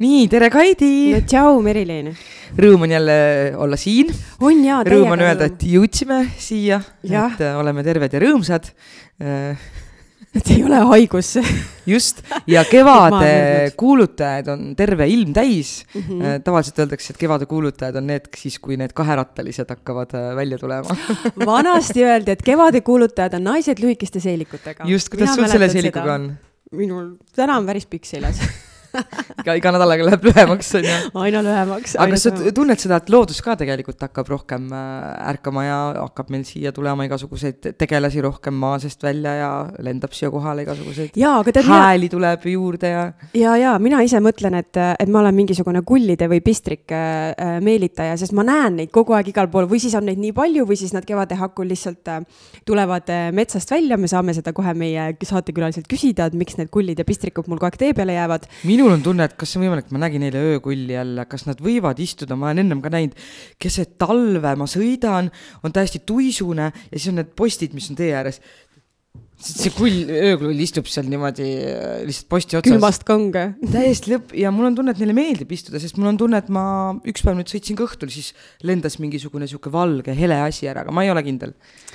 Nii, tere, Kaidi no tšau, Merilin. Rõõm on jälle olla siin. on jaa. Rõõm on öelda, et jõudsime siia, et äh, oleme terved ja rõõmsad äh, et ei ole haigusse just, ja kevade kuulutajad on terve ilm täis mm. -hmm. tavaliselt öeldakse, et kevade kuulutajad on need siis, kui need kaherattalised hakkavad välja tulema vanasti öeldi, et kevade kuulutajad on naised lühikeste seelikutega. just, kuidas sul selle seelikuga on? minul täna on päris pikk seljas iga, iga nädalaga läheb lühemaks, on ju. aina lühemaks. aga kas sa tunned seda, et loodus ka tegelikult hakkab rohkem äh, ärkama ja hakkab meil siia tulema igasuguseid tegelasi rohkem maa seest välja ja lendab siia kohale igasuguseid aga tead hääli mina... tuleb juurde ja. ja, ja mina ise mõtlen, et, et ma olen mingisugune kullide või pistrike äh, meelitaja, sest ma näen neid kogu aeg igal pool või siis on neid nii palju või siis nad kevade hakul lihtsalt äh, tulevad metsast välja, me saame seda kohe meie saatekülaliselt küsida, et miks need kullid ja pistrikud mul kogu aeg tee peale jäävad minul on tunne, et kas see on võimalik, ma nägin eile öökulli jälle, kas nad võivad istuda, ma olen ennem ka näinud, keset talve ma sõidan, on täiesti tuisune ja siis on need postid, mis on tee ääres see kull, ööklull istub seal niimoodi äh, lihtsalt posti otsas. külmast kange. täiesti lõpp ja mul on tunne, et neile meeldib istuda, sest mul on tunne, et ma üks päev nüüd sõitsin ka õhtul, siis lendas mingisugune sihuke valge hele asi ära, aga ma ei ole kindel.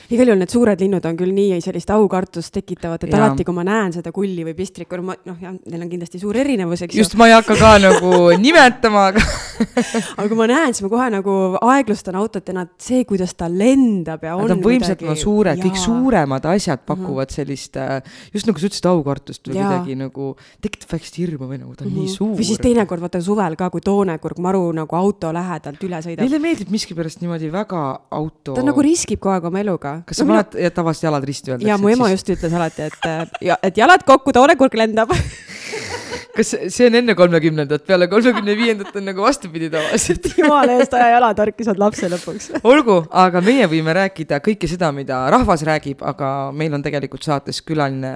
igal juhul need suured linnud on küll nii sellist aukartust tekitavad, et ja. alati, kui ma näen seda kulli või pistrikku, ma noh, jah, neil on kindlasti suur erinevus, eks ju. just, ma ei hakka ka nagu nimetama, aga aga kui ma näen, siis ma kohe nagu aeglustan autot ja nad, see, kuidas ta lendab ja on. Nad on võimsalt midagi... suured, kõik suuremad asjad pakuvad mm -hmm sellist, äh, just nagu sa ütlesid, aukartust või kuidagi nagu tekitab väikest hirmu või nagu ta on mm -hmm. nii mhm. suur. või siis teinekord vaata suvel ka, kui toonekurg maru nagu auto lähedalt üle sõidab. Neile meeldib miskipärast niimoodi väga auto. ta nagu riskib kogu aeg oma eluga. kas sa no, paned mina... tavaliselt jalad risti öeldakse? ja mu ema siis... just ütles alati, et, äh, et jalad kokku, toonekurg lendab kas see on enne kolmekümnendat, peale kolmekümne viiendat on nagu vastupidi tavaliselt jumala eest, aja jalad harki, saad lapse lõpuks olgu, aga meie võime rääkida kõike seda, mida rahvas räägib, aga meil on tegelikult saates külaline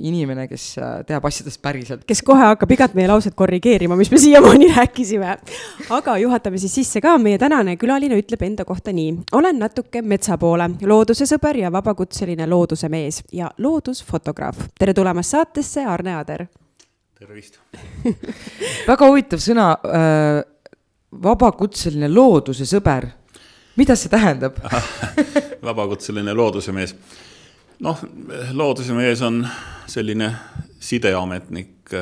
inimene, kes äh, teab asjadest päriselt. kes kohe hakkab igat meie lauset korrigeerima, mis me siiamaani rääkisime. aga juhatame siis sisse ka, meie tänane külaline ütleb enda kohta nii. olen natuke metsa poole, looduse sõber ja vabakutseline looduse mees ja loodusfotograaf. tere tulemast saatesse, Arne Ader tervist väga huvitav sõna äh,, vabakutseline looduse sõber. mida see tähendab vabakutseline looduse mees. noh, looduse mees on selline sideametnik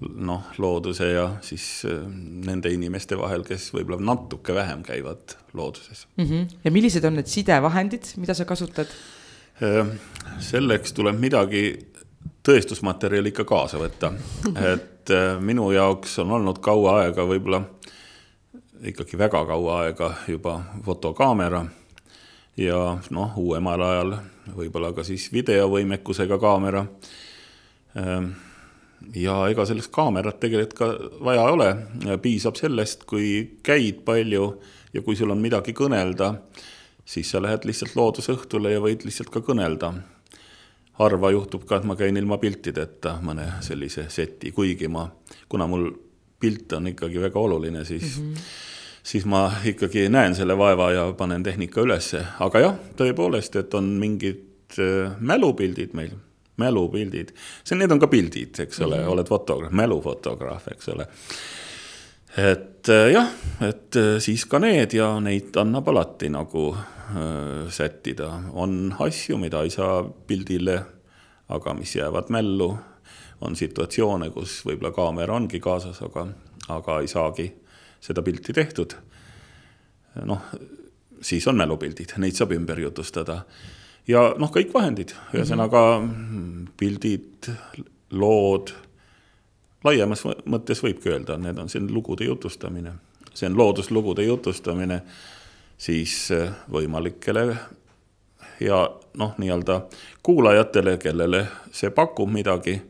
noh, looduse ja siis äh, nende inimeste vahel, kes võib-olla natuke vähem käivad looduses mm. -hmm. ja millised on need sidevahendid, mida sa kasutad? Äh, selleks tuleb midagi tõestusmaterjali ikka kaasa võtta. et äh, minu jaoks on olnud kaua aega, võib-olla ikkagi väga kaua aega juba fotokaamera ja noh, uuemal ajal võib-olla ka siis videovõimekusega kaamera. Ähm, ja ega sellist kaamerat tegelikult ka vaja ei ole, piisab sellest, kui käid palju ja kui sul on midagi kõnelda, siis sa lähed lihtsalt loodusõhtule ja võid lihtsalt ka kõnelda harva juhtub ka, et ma käin ilma piltideta mõne sellise seti, kuigi ma, kuna mul pilt on ikkagi väga oluline, siis mm, -hmm. siis ma ikkagi näen selle vaeva ja panen tehnika ülesse, aga jah, tõepoolest, et on mingid äh, mälupildid meil, mälupildid, see, need on ka pildid, eks ole mm, -hmm. oled fotograaf, mälufotograaf, eks ole. et äh, jah, et äh, siis ka need ja neid annab alati nagu sättida, on asju, mida ei saa pildile, aga mis jäävad mällu, on situatsioone, kus võib-olla kaamera ongi kaasas, aga, aga ei saagi seda pilti tehtud. noh, siis on mälupildid, neid saab ümber jutustada. ja noh, kõik vahendid, ühesõnaga pildid, lood, laiemas mõttes võibki öelda, need on, on lugude jutustamine, see on looduslugude jutustamine siis eh, võimalikele ja noh, nii-öelda kuulajatele, kellele see pakub midagi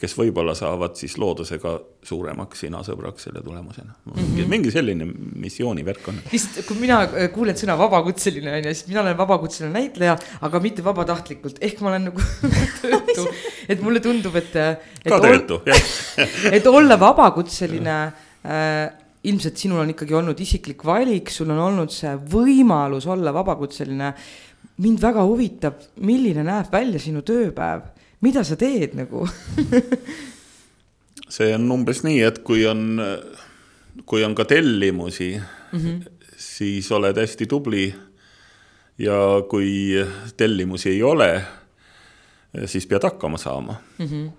kes võib-olla saavad siis loodusega suuremaks sinasõbraks selle tulemusena mm. Mhm. -hmm. mingi selline missioonivärk on. lihtsalt, kui mina äh, kuulen sõna vabakutseline on ju, siis mina olen vabakutseline näitleja, aga mitte vabatahtlikult, ehk ma olen nagu töötu. et mulle tundub, et, et. ka töötu, jah et olla vabakutseline äh, ilmselt sinul on ikkagi olnud isiklik valik, sul on olnud see võimalus olla vabakutseline. mind väga huvitab, milline näeb välja sinu tööpäev, mida sa teed nagu see on umbes nii, et kui on, kui on ka tellimusi mm, -hmm. siis oled hästi tubli. ja kui tellimusi ei ole, siis pead hakkama saama mm. -hmm.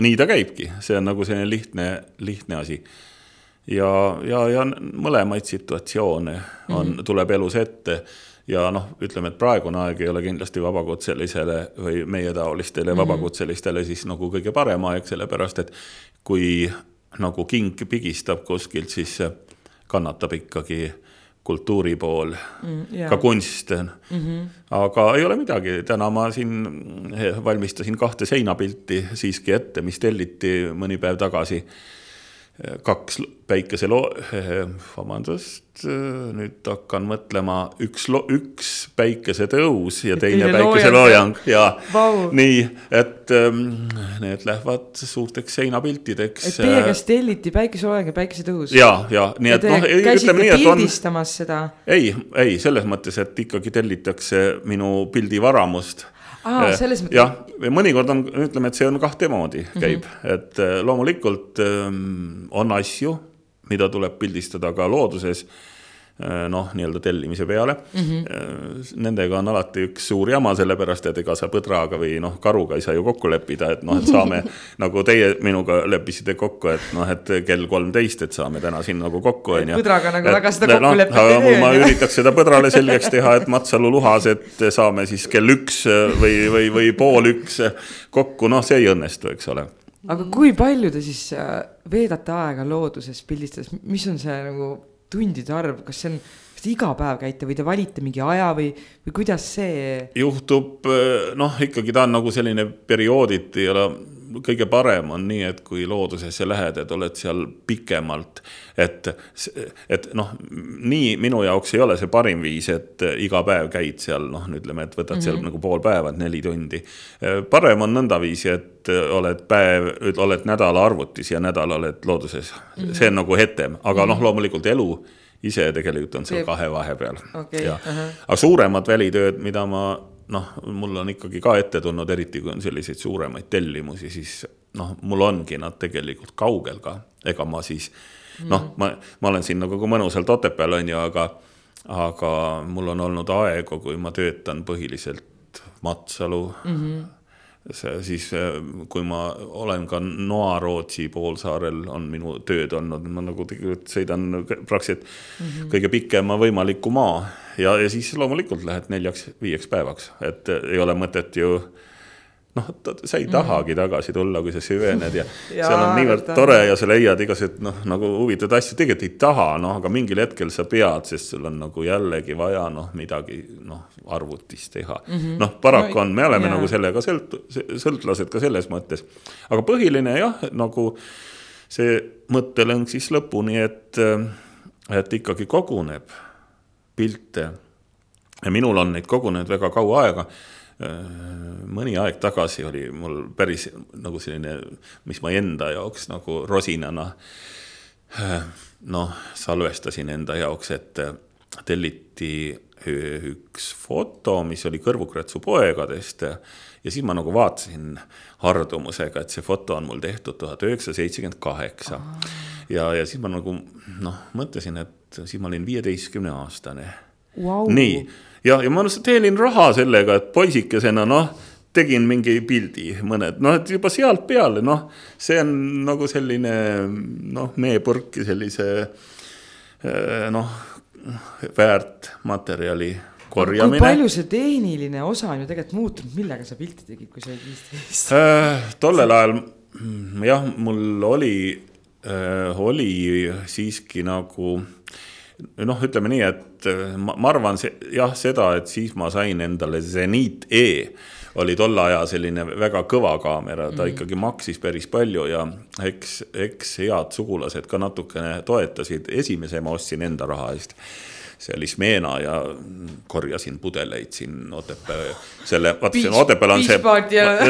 nii ta käibki, see on nagu selline lihtne, lihtne asi. Ja, ja, ja mõlemaid situatsioone on mm, -hmm. tuleb elus ette ja noh, ütleme, et praegune aeg ei ole kindlasti vabakutselisele või meietaolistele mm -hmm. vabakutselistele siis nagu kõige parem aeg, sellepärast et kui nagu king pigistab kuskilt, siis kannatab ikkagi kultuuri pool mm, yeah. ka kunst mm. -hmm. aga ei ole midagi, täna ma siin valmistasin kahte seinapilti siiski ette, mis telliti mõni päev tagasi kaks päikeseloo-, vabandust, nüüd hakkan mõtlema, üks, üks päikesetõus ja teine, teine päikeseloojang ja wow. nii, et ähm, need lähevad suurteks seinapiltideks. et teie käest telliti päikeseloojang ja päikesetõus? ja, ja nii et noh, ütleme nii, et on. pildistamas seda? ei, ei selles mõttes, et ikkagi tellitakse minu pildivaramust aa, selles mõttes. jah, mõnikord on, ütleme, et see on kahte moodi käib mm, -hmm. et äh, loomulikult ähm, on asju, mida tuleb pildistada ka looduses Äh, noh, nii-öelda tellimise peale mm. -hmm. Nendega on alati üks suur jama, sellepärast et ega sa põdraga või noh, karuga ei saa ju kokku leppida, et noh, et saame nagu teie minuga leppisite kokku, et noh, et kell kolmteist, et saame täna siin nagu kokku, on ju. põdraga nagu väga seda kokku no, leppida ei tee. ma üritaks seda põdrale selgeks teha, et Matsalu luhas, et saame siis kell üks või, või, või pool üks kokku, noh, see ei õnnestu, eks ole aga kui palju te siis äh, veedate aega looduses pildistades, mis on see nagu tundide arv, kas see on, kas te iga päev käite või te valite mingi aja või, või kuidas see? juhtub, noh, ikkagi ta on nagu selline periooditi ja kõige parem on nii, et kui loodusesse lähed, et oled seal pikemalt. et, et noh, nii minu jaoks ei ole see parim viis, et iga päev käid seal, noh, ütleme, et võtad mm -hmm. seal mhm. nagu pool päeva, et neli tundi. parem on nõndaviisi, et oled päev, oled nädal arvutis ja nädal oled looduses mm. -hmm. see on nagu hetem, aga noh, loomulikult elu ise tegelikult on seal kahe vahepeal okay,. Aga suuremad välitööd, mida ma noh, mul on ikkagi ka ette tulnud, eriti kui on selliseid suuremaid tellimusi, siis noh, mul ongi nad tegelikult kaugel ka, ega ma siis noh, mm. ma, ma olen siin nagu mõnusalt Otepääl on ju, aga, aga mul on olnud aegu, kui ma töötan põhiliselt Matsalu mm. -hmm see siis, kui ma olen ka Noa-Rootsi poolsaarel on minu tööd olnud, ma nagu tegelikult sõidan praktiliselt mm -hmm. kõige pikema võimaliku maa ja, ja siis loomulikult lähed neljaks-viieks päevaks, et ei ole mõtet ju noh, sa ei mhm. tahagi tagasi tulla, kui sa süvened ja, ja seal on niivõrd tore ja sa leiad igasuguseid noh, nagu huvitavaid asju, tegelikult ei taha, noh, aga mingil hetkel sa pead, sest sul on nagu jällegi vaja noh, midagi noh, arvutis teha mm -hmm.. noh, paraku on, me oleme yeah. nagu sellega sõlt-, sõltlased ka selles mõttes. aga põhiline jah, nagu see mõttelõng siis lõpuni, et, et ikkagi koguneb pilte. ja minul on neid kogunenud väga kaua aega mõni aeg tagasi oli mul päris nagu selline, mis ma enda jaoks nagu rosinana noh, salvestasin enda jaoks, et telliti üks foto, mis oli Kõrvukratsu poegadest ja siis ma nagu vaatasin hardumusega, et see foto on mul tehtud tuhat üheksasada seitsekümmend kaheksa. Ja, ja siis ma nagu noh, mõtlesin, et siis ma olin viieteistkümne aastane wow.. nii ja, ja ma teenin raha sellega, et poisikesena noh, tegin mingi pildi, mõned, noh, et juba sealt peale, noh, see on nagu selline noh, meepurki sellise eh, noh, väärt materjali korjamine. kui palju see tehniline osa on ju tegelikult muutunud, millega sa pilti tegid, kui sa olid viisteist äh,? tollel ajal jah, mul oli oli siiski nagu noh, ütleme nii, et ma, ma arvan see, jah, seda, et siis ma sain endale Zenit E. Oli tolle aja selline väga kõva kaamera, ta mm. ikkagi maksis päris palju ja eks, eks head sugulased ka natukene toetasid, esimese ma ostsin enda raha eest see oli Smena ja korjasin pudeleid siin Otepää, selle, vaata siin Otepääl on see,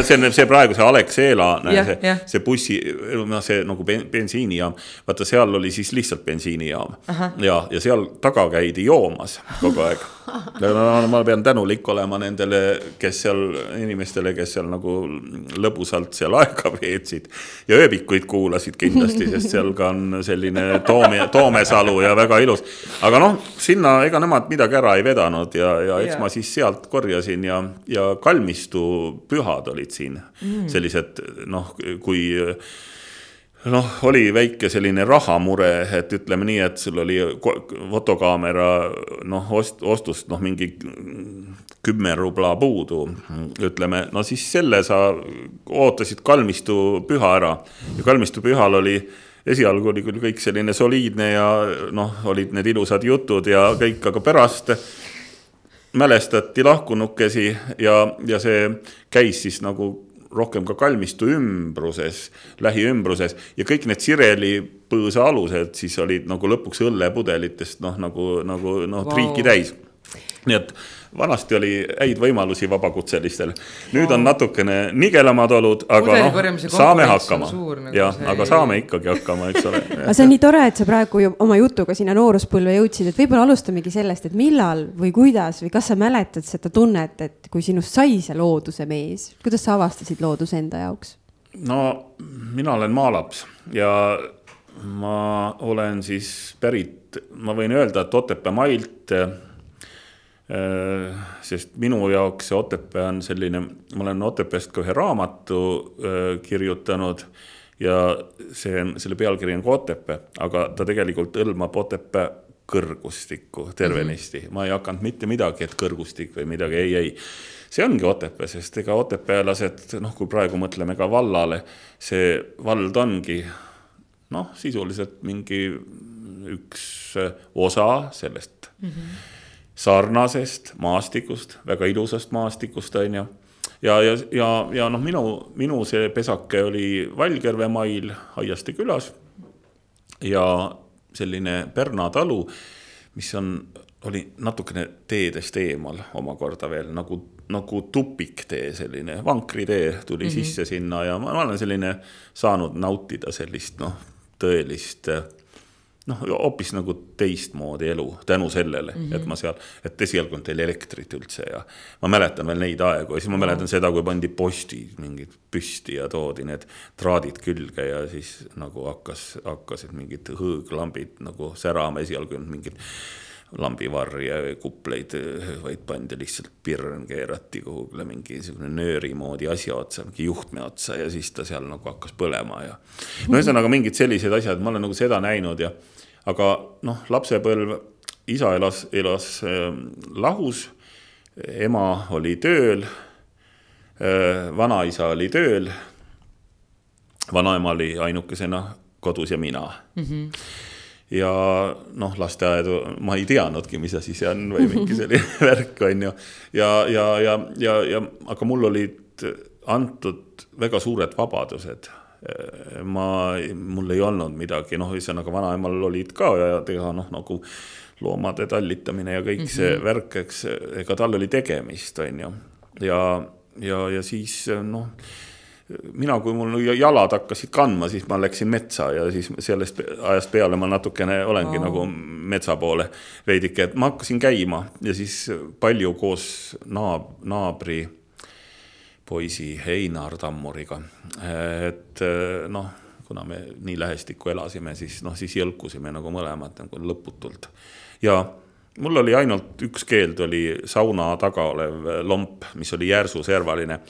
see on see praegu see Alexela, see, see bussi, noh, see nagu bensiinijaam. vaata, seal oli siis lihtsalt bensiinijaam ja, ja seal taga käidi joomas kogu aeg no, ma pean tänulik olema nendele, kes seal, inimestele, kes seal nagu lõbusalt seal aega veetsid. ja ööbikuid kuulasid kindlasti, sest seal ka on selline Toome, Toomesalu ja väga ilus. aga noh, sinna, ega nemad midagi ära ei vedanud ja, ja eks ja. ma siis sealt korjasin ja, ja kalmistu pühad olid siin mm. sellised noh, kui noh, oli väike selline rahamure, et ütleme nii, et sul oli fotokaamera noh, ost-, ostust noh, mingi kümme rubla puudu. ütleme, no siis selle sa ootasid kalmistu püha ära ja kalmistu pühal oli esialgu oli küll kõik selline soliidne ja noh, olid need ilusad jutud ja kõik, aga pärast mälestati lahkunukesi ja, ja see käis siis nagu rohkem ka kalmistu ümbruses, lähiümbruses ja kõik need Sireli põõsa alused siis olid nagu lõpuks õllepudelitest noh, nagu, nagu noh wow., triiki täis. nii et vanasti oli häid võimalusi vabakutselistel. nüüd on natukene nigelamad olud, aga noh, saame hakkama. Nagu jah, aga saame ikkagi hakkama, eks ole. aga see on nii tore, et sa praegu ju oma jutuga sinna nooruspõlve jõudsid, et võib-olla alustamegi sellest, et millal või kuidas või kas sa mäletad seda tunnet, et kui sinust sai see looduse mees, kuidas sa avastasid looduse enda jaoks? no mina olen maalaps ja ma olen siis pärit, ma võin öelda, et Otepää mailt sest minu jaoks see Otepää on selline, ma olen Otepääst ka ühe raamatu äh, kirjutanud ja see on, selle pealkiri on ka Otepää, aga ta tegelikult hõlmab Otepää kõrgustikku tervenisti mm, -hmm. ma ei hakanud mitte midagi, et kõrgustik või midagi, ei, ei. see ongi Otepää, sest ega otepäälased, noh, kui praegu mõtleme ka vallale, see vald ongi noh, sisuliselt mingi üks osa sellest mm. -hmm sarnasest maastikust, väga ilusast maastikust, on ju. ja, ja, ja, ja noh, minu, minu see pesake oli Valgjärve mail Aiaste külas. ja selline Pärna talu, mis on, oli natukene teedest eemal omakorda veel nagu, nagu tupiktee, selline vankritee tuli mm -hmm. sisse sinna ja ma, ma olen selline saanud nautida sellist noh, tõelist noh, hoopis nagu teistmoodi elu tänu sellele mm, -hmm. et ma seal, et esialgu on teil elektrit üldse ja ma mäletan veel neid aegu ja siis ma mäletan seda, kui pandi postid mingid püsti ja toodi need traadid külge ja siis nagu hakkas, hakkasid mingid hõõglambid nagu särama, esialgu ei olnud mingit lambivarje või kupleid, vaid pandi lihtsalt pirn, keerati kuhugile mingisugune nööri moodi asja otsa, mingi juhtme otsa ja siis ta seal nagu hakkas põlema ja. no ühesõnaga mingid sellised asjad, ma olen nagu seda näinud ja aga noh, lapsepõlv, isa elas, elas äh, lahus, ema oli tööl äh,, vanaisa oli tööl, vanaema oli ainukesena kodus ja mina mm. -hmm ja noh, lasteaedu ma ei teadnudki, mis asi see on või mingi selline värk on ju. ja, ja, ja, ja, ja aga mul olid antud väga suured vabadused ma, mul ei olnud midagi, noh, ühesõnaga vanaemal olid ka ja teha noh, nagu loomade tallitamine ja kõik mm -hmm. see mhm. värk, eks, ega tal oli tegemist, on ju. ja, ja, ja siis noh, mina, kui mul jalad hakkasid kandma, siis ma läksin metsa ja siis sellest ajast peale ma natukene olengi oh. nagu metsa poole veidike, et ma hakkasin käima ja siis palju koos naab, naabri poisi Einar Tammuriga. et noh, kuna me nii lähestikku elasime, siis noh, siis jõlkusime nagu mõlemad nagu lõputult. ja mul oli ainult üks keeld, oli sauna taga olev lomp, mis oli järsuservaline.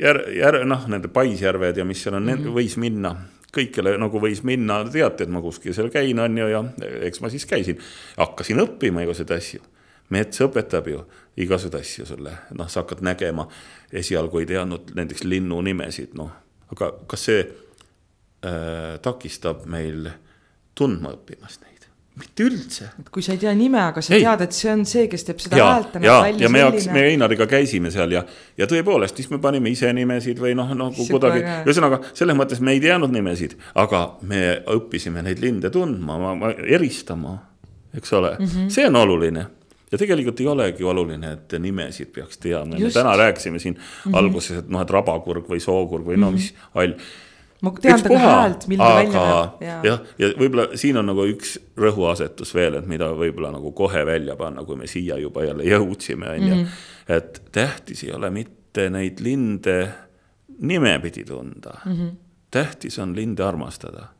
Jär-, jär-, noh, nende paisjärved ja mis seal on mm, -hmm. võis minna kõikjale nagu võis minna, teate, et ma kuskil seal käin, on ju, ja eks ma siis käisin. hakkasin õppima igasuguseid asju mets õpetab ju igasuguseid asju sulle, noh, sa hakkad nägema, esialgu ei teadnud näiteks linnu nimesid, noh, aga kas see äh, takistab meil tundma õppimast neid? mitte üldse. kui sa ei tea nime, aga sa Ei. tead, et see on see, kes teeb seda häält, ja, ja me hakkas, me. Einariga käisime seal ja, ja tõepoolest, siis me panime ise nimesid või noh, nagu kuidagi, ühesõnaga selles mõttes me ei teadnud nimesid, aga me õppisime neid linde tundma, eristama, eks ole mm. -hmm. see on oluline ja tegelikult ei olegi oluline, et nimesid peaks teadma, me täna rääkisime siin mm -hmm. alguses, et noh, et rabakurg või sookurg või no mis hall ma tean ta ka häält, milline ta välja näeb. jah, ja võib-olla siin on nagu üks rõhuasetus veel, et mida võib-olla nagu kohe välja panna, kui me siia juba jälle jõudsime, on ju. et tähtis ei ole mitte neid linde nimepidi tunda mm. -hmm. tähtis on linde armastada mm.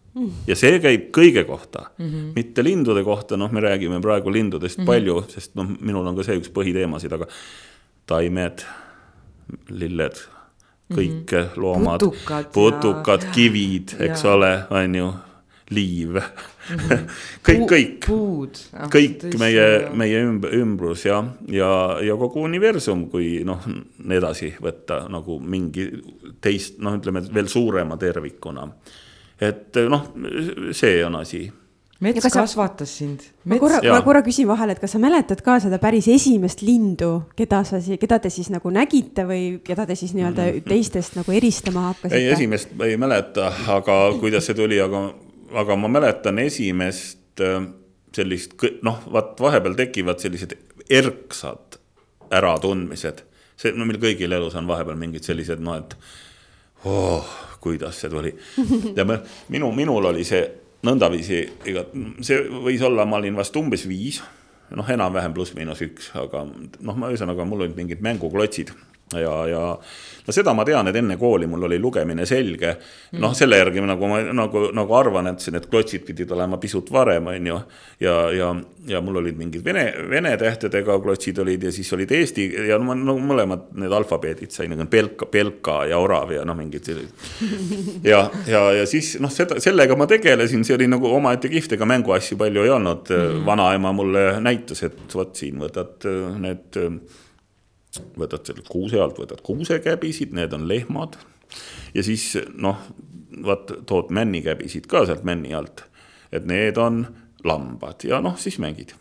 Ja see käib kõige kohta mm, -hmm. mitte lindude kohta, noh, me räägime praegu lindudest mm -hmm. palju, sest noh, minul on ka see üks põhiteemasid, aga taimed, lilled, kõik mm -hmm. loomad, Putukad kivid, eks ja. ole, on ju, liiv mm. -hmm. kõik, kõik puud. kõik meie, meie ümb-, ümbrus ja, ja, ja kogu universum, kui noh, edasi võtta nagu mingi teist, noh, ütleme veel suurema tervikuna. Et noh, see on asi. mets Ja kas sa- kasvatas sind. ma korra, ma korra küsin vahele, et kas sa mäletad ka seda päris esimest lindu, keda sa, keda te siis nagu nägite või keda te siis nii-öelda teistest nagu eristama hakkasite? ei, esimest ma ei mäleta, aga kuidas see tuli, aga, aga ma mäletan esimest äh, sellist, noh, vaat vahepeal tekivad sellised erksad äratundmised. see, no meil kõigil elus on vahepeal mingid sellised, noh, et oh, kuidas see tuli. ja me, minu, minul oli see nõndaviisi, ega see võis olla, ma olin vast umbes viis, noh, enam-vähem pluss-miinus üks, aga noh, ma ühesõnaga, mul olid mingid mänguklotsid ja, ja no seda ma tean, et enne kooli mul oli lugemine selge. noh, selle järgi nagu ma nagu, nagu arvan, et need klotsid pidid olema pisut varem, on ju. ja, ja, ja mul olid mingid vene, vene tähtedega klotsid olid ja siis olid eesti ja no nagu mõlemad need alfabeedid sain nagu Belka, Belka ja Orav ja noh, mingid sellised. ja, ja, ja siis noh, seda, sellega ma tegelesin, see oli nagu omaette kihvt, ega mänguasju palju ei olnud mm. -hmm. vanaema mulle näitas, et vot siin võtad äh, need võtad selle kuuse alt, võtad kuusekäbisid, need on lehmad. ja siis noh, vaat tood männikäbisid ka sealt männi alt. et need on lambad ja noh, siis mängid.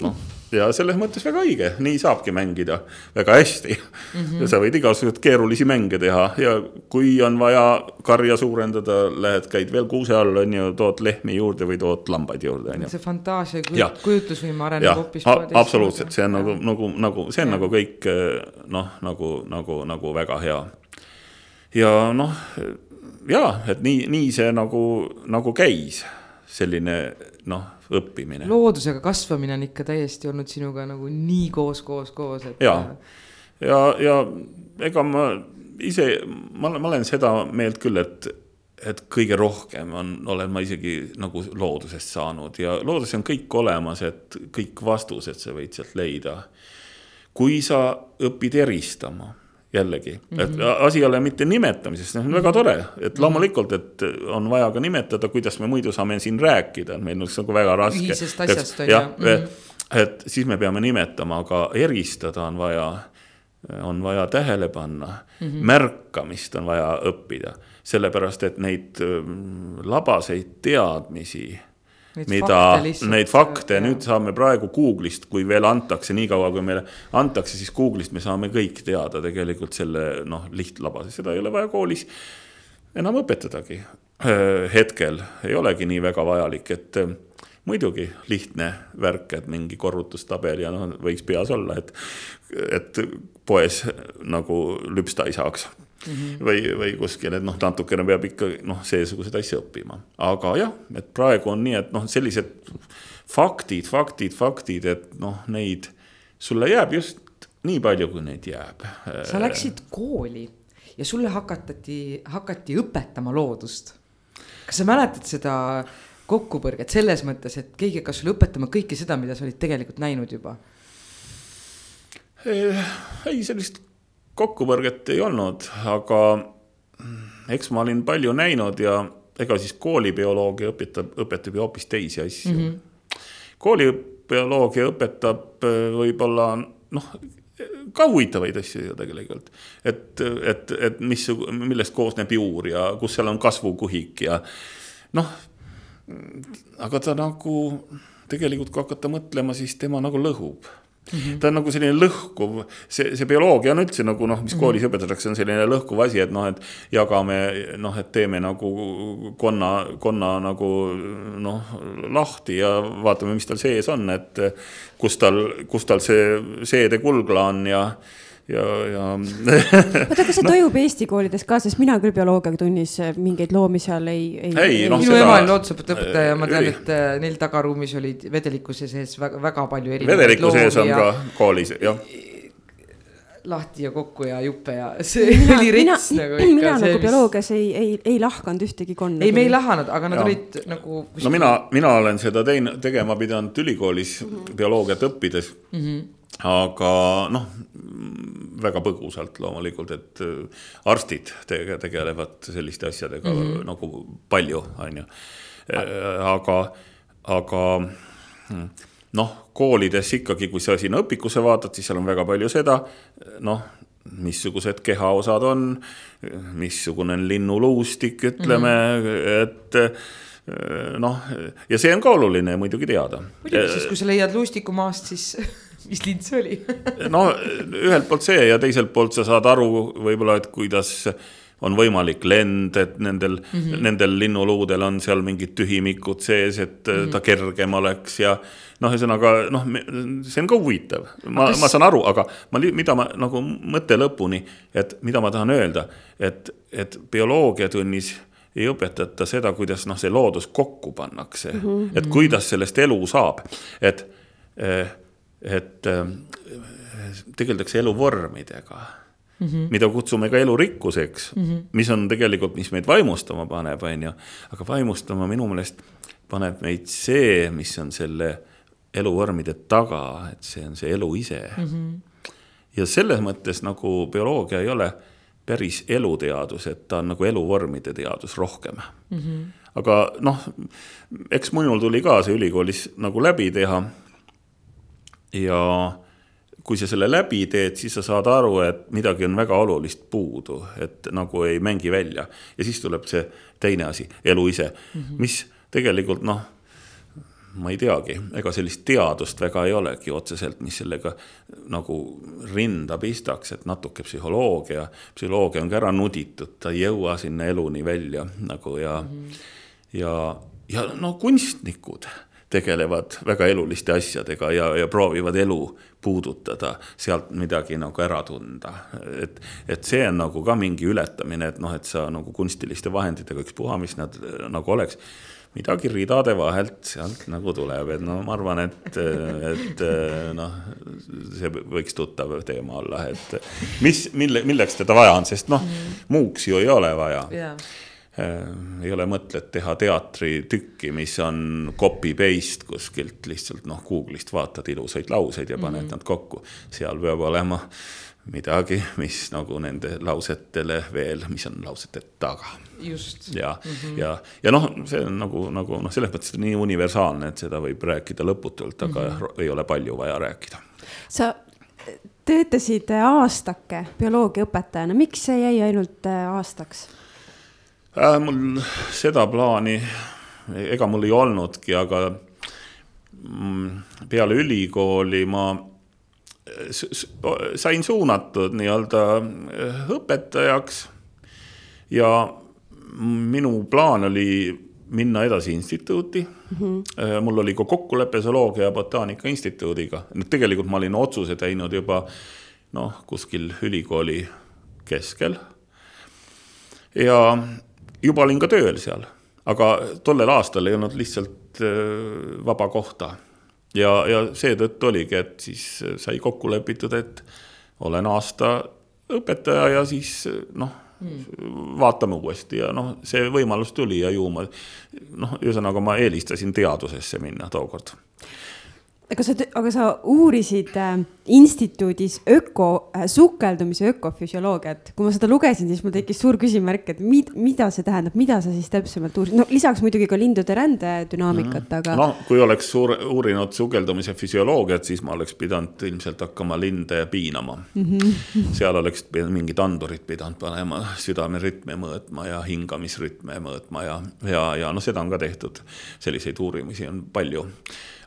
noh, ja selles mõttes väga õige, nii saabki mängida väga hästi mm. -hmm. ja sa võid igasuguseid keerulisi mänge teha ja kui on vaja karja suurendada, lähed, käid veel kuuse all, on ju, tood lehmi juurde või tood lambaid juurde, on ju see fantaasia ja kujutlusvõime areneb hoopis. absoluutselt, see on nagu, nagu, nagu see on Jah. nagu kõik noh, nagu, nagu, nagu väga hea. ja noh, ja et nii, nii see nagu, nagu käis, selline noh, õppimine. loodusega kasvamine on ikka täiesti olnud sinuga nagu nii koos, koos, koos, et. Jaa. ja, ja ega ma ise, ma olen, ma olen seda meelt küll, et, et kõige rohkem on, olen ma isegi nagu loodusest saanud ja looduses on kõik olemas, et kõik vastused sa võid sealt leida. kui sa õpid eristama jällegi mm, -hmm. et asi ei ole mitte nimetamises, see on väga tore, et loomulikult, et on vaja ka nimetada, kuidas me muidu saame siin rääkida, meil oleks nagu väga raske. Ühisest asjast, on ju. jah Mhm., et siis me peame nimetama, aga eristada on vaja, on vaja tähele panna mm, -hmm. märkamist on vaja õppida, sellepärast et neid ähm, labaseid teadmisi Neid mida neid fakte nüüd saame praegu Google'ist, kui veel antakse, niikaua kui meile antakse, siis Google'ist me saame kõik teada tegelikult selle noh, lihtlabase, seda ei ole vaja koolis enam õpetadagi. hetkel ei olegi nii väga vajalik, et äh, muidugi lihtne värk, et mingi korrutustabel ja noh, võiks peas olla, et, et poes nagu lüpsta ei saaks mm. -hmm. või, või kuskil, et noh, natukene peab ikka noh, seesuguseid asju õppima, aga jah, et praegu on nii, et noh, sellised faktid, faktid, faktid, et noh, neid sulle jääb just nii palju, kui neid jääb. sa läksid kooli ja sulle hakatati, hakati õpetama loodust. kas sa mäletad seda kokkupõrget selles mõttes, et keegi hakkas sulle õpetama kõike seda, mida sa olid tegelikult näinud juba? ei, sellist kokkupõrget ei olnud, aga eks ma olin palju näinud ja ega siis koolibioloogia õpetab, õpetab ju hoopis teisi asju mm. -hmm. koolibioloogia õpetab äh, võib-olla noh, ka huvitavaid asju ju tegelikult. et, et, et mis, millest koosneb juur ja kus seal on kasvukuhik ja noh, aga ta nagu tegelikult kui hakata mõtlema, siis tema nagu lõhub Mm -hmm. ta on nagu selline lõhkuv, see, see bioloogia on üldse nagu noh, mis koolis mm -hmm. õpetatakse, on selline lõhkuv asi, et noh, et jagame noh, et teeme nagu konna, konna nagu noh, lahti ja vaatame, mis tal sees on, et kus tal, kus tal see seede kulgla on ja ja, ja oota, kas see no. toimub Eesti koolides ka, sest mina küll bioloogiatunnis mingeid loomi seal ei, ei. ei no, minu seda... ema on loodusõpetaja, ma tean, et äh, neil tagaruumis olid vedelikkuse sees väga, väga palju erinevaid vedeliku sees on ja... ka koolis, jah lahti ja kokku ja juppe ja see mina, oli rets mina, nagu ikka. mina nagu bioloogias ei, ei, ei lahkanud ühtegi konna. ei, me ei lahanud, aga nad ja. olid nagu. no mina, mina olen seda teine, tegema pidanud ülikoolis mm -hmm. bioloogiat õppides mm. -hmm. Aga noh, väga põgusalt loomulikult, et äh, arstid tege, tegelevad selliste asjadega mm -hmm. nagu palju, on ju. Äh, aga, aga hmm, noh, koolides ikkagi, kui sa sinna õpikusse vaatad, siis seal on väga palju seda, noh, missugused kehaosad on, missugune on linnuluustik, ütleme mm, -hmm. et noh, ja see on ka oluline muidugi teada. muidugi, sest kui sa leiad luustiku maast, siis mis lind see oli no ühelt poolt see ja teiselt poolt sa saad aru võib-olla, et kuidas on võimalik lend, et nendel mm, -hmm. nendel linnuluudel on seal mingid tühimikud sees, et mm -hmm. ta kergem oleks ja noh, ühesõnaga noh, see on ka huvitav, ma kas..., ma saan aru, aga ma, mida ma nagu mõtte lõpuni, et mida ma tahan öelda, et, et bioloogiatunnis ei õpetata seda, kuidas noh, see loodus kokku pannakse mm, -hmm. et kuidas sellest elu saab, et, et tegeldakse eluvormidega mm, -hmm. mida kutsume ka elurikkuseks mm, -hmm. mis on tegelikult, mis meid vaimustama paneb, on ju, aga vaimustama minu meelest paneb meid see, mis on selle eluvormide taga, et see on see elu ise mm. -hmm. ja selles mõttes nagu bioloogia ei ole päris eluteadus, et ta on nagu eluvormide teadus rohkem mm. -hmm. aga noh, eks minul tuli ka see ülikoolis nagu läbi teha. Ja kui sa selle läbi teed, siis sa saad aru, et midagi on väga olulist puudu, et nagu ei mängi välja ja siis tuleb see teine asi, elu ise mm, -hmm. mis tegelikult noh ma ei teagi, ega sellist teadust väga ei olegi otseselt, mis sellega nagu rinda pistaks, et natuke psühholoogia, psühholoogia on ka ära nuditud, ta ei jõua sinna eluni välja nagu ja mm, -hmm. ja, ja no kunstnikud tegelevad väga eluliste asjadega ja, ja proovivad elu puudutada, sealt midagi nagu ära tunda. et, et see on nagu ka mingi ületamine, et noh, et sa nagu kunstiliste vahenditega, ükspuha, mis nad nagu oleks midagi ridade vahelt sealt nagu tuleb, et no ma arvan, et, et noh, see võiks tuttav teema olla, et mis, mille, milleks teda vaja on, sest noh muuks ju ei ole vaja. Yeah ei ole mõtet teha teatritükki, mis on copy-paste kuskilt lihtsalt noh, Google'ist vaatad ilusaid lauseid ja paned mm -hmm. nad kokku. seal peab olema midagi, mis nagu nende lausetele veel, mis on lausete taga just. ja mm, -hmm. ja, ja noh, see on nagu, nagu noh, selles mõttes nii universaalne, et seda võib rääkida lõputult, aga mm -hmm. ei ole palju vaja rääkida. sa töötasid aastake bioloogiaõpetajana, miks see jäi ainult äh, aastaks äh,? mul seda plaani, ega mul ei olnudki, aga mm, peale ülikooli ma sain suunatud nii-öelda äh, õpetajaks ja minu plaan oli minna edasi instituuti mm. -hmm. mul oli ka kokkulepe Zooloogia ja Botaanika Instituudiga, tegelikult ma olin otsuse teinud juba noh, kuskil ülikooli keskel. ja juba olin ka tööl seal, aga tollel aastal ei olnud lihtsalt äh, vaba kohta. ja, ja seetõttu oligi, et siis sai kokku lepitud, et olen aasta õpetaja ja siis noh hmm. vaatame uuesti ja noh, see võimalus tuli ja ju ma noh, ühesõnaga ma eelistasin teadusesse minna tookord. Aga sa, aga sa uurisid äh instituudis öko äh,, sukeldumise ökofüsioloogiat. kui ma seda lugesin, siis mul tekkis suur küsimärk, et mid, mida see tähendab, mida sa siis täpsemalt uurisid, no lisaks muidugi ka lindude rändedünaamikat mm, aga. no kui oleks suur, uurinud sukeldumise füsioloogiat, siis ma oleks pidanud ilmselt hakkama linde piinama mm. -hmm. seal oleks mingid andurid pidanud panema, südamerütme mõõtma ja hingamisrütme mõõtma ja, ja, ja noh, seda on ka tehtud. selliseid uurimisi on palju.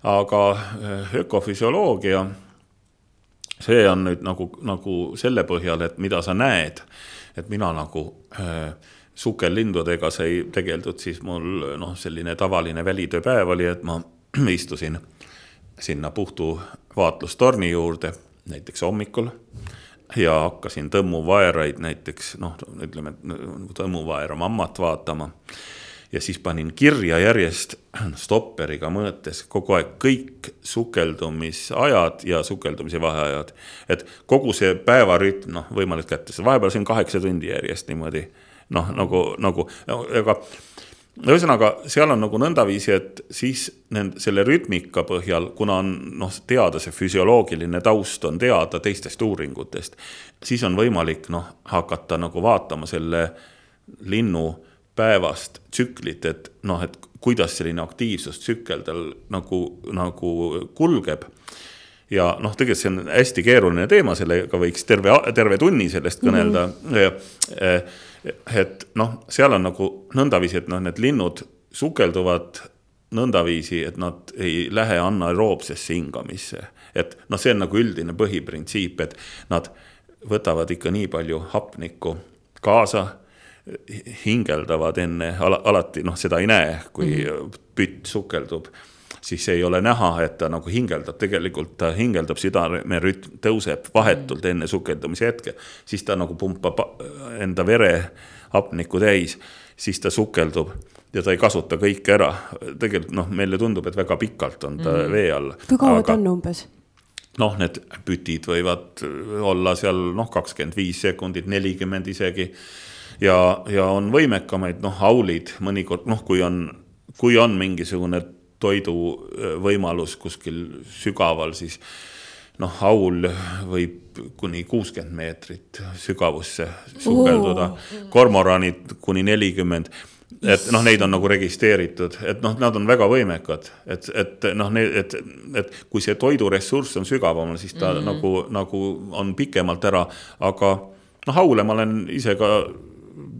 Aga äh, ökofüsioloogia see on nüüd nagu, nagu selle põhjal, et mida sa näed, et mina nagu äh, sukellindudega sai tegeldud, siis mul noh, selline tavaline välitööpäev oli, et ma istusin sinna puhtu vaatlustorni juurde, näiteks hommikul ja hakkasin tõmmuvaeraid näiteks noh, ütleme tõmmuvaera mammat vaatama ja siis panin kirja järjest stopperiga mõõtes kogu aeg kõik sukeldumisajad ja sukeldumise vaheajad. et kogu see päevarütm, noh, võimalik kätte saada, vahepeal siin kaheksa tundi järjest niimoodi noh, nagu, nagu, aga ühesõnaga, seal on nagu nõndaviisi, et siis nende, selle rütmika põhjal, kuna on noh, teada see füsioloogiline taust on teada teistest uuringutest, siis on võimalik noh, hakata nagu vaatama selle linnu päevast tsüklit, et noh, et kuidas selline aktiivsustsükkel tal nagu, nagu kulgeb. ja noh, tegelikult see on hästi keeruline teema, sellega võiks terve, terve tunni sellest kõnelda mm. -hmm. et noh, seal on nagu nõndaviisi, et noh, need linnud sukelduvad nõndaviisi, et nad ei lähe anaeroobsesse hingamisse. et noh, see on nagu üldine põhiprintsiip, et nad võtavad ikka nii palju hapnikku kaasa hingeldavad enne ala, alati noh, seda ei näe, kui -hmm. pütt sukeldub siis ei ole näha, et ta nagu hingeldab, tegelikult ta hingeldab, südamerütm tõuseb vahetult mhm. enne sukeldumise hetke. siis ta nagu pumpab enda vere hapnikku täis, siis ta sukeldub ja ta ei kasuta kõike ära. tegelikult noh, meile tundub, et väga pikalt on ta mm -hmm. vee all. kui kaua ta on umbes? noh, need pütid võivad olla seal noh, kakskümmend viis sekundit, nelikümmend isegi ja, ja on võimekamaid, noh, aulid mõnikord, noh, kui on, kui on mingisugune toiduvõimalus kuskil sügaval, siis noh, aul võib kuni kuuskümmend meetrit sügavusse sukelduda, kormoranid kuni nelikümmend. Et noh, neid on nagu registreeritud, et noh, nad on väga võimekad, et, et noh, et, et kui see toiduressurss on sügavamal, siis ta mm -hmm. nagu, nagu on pikemalt ära, aga noh, aule ma olen ise ka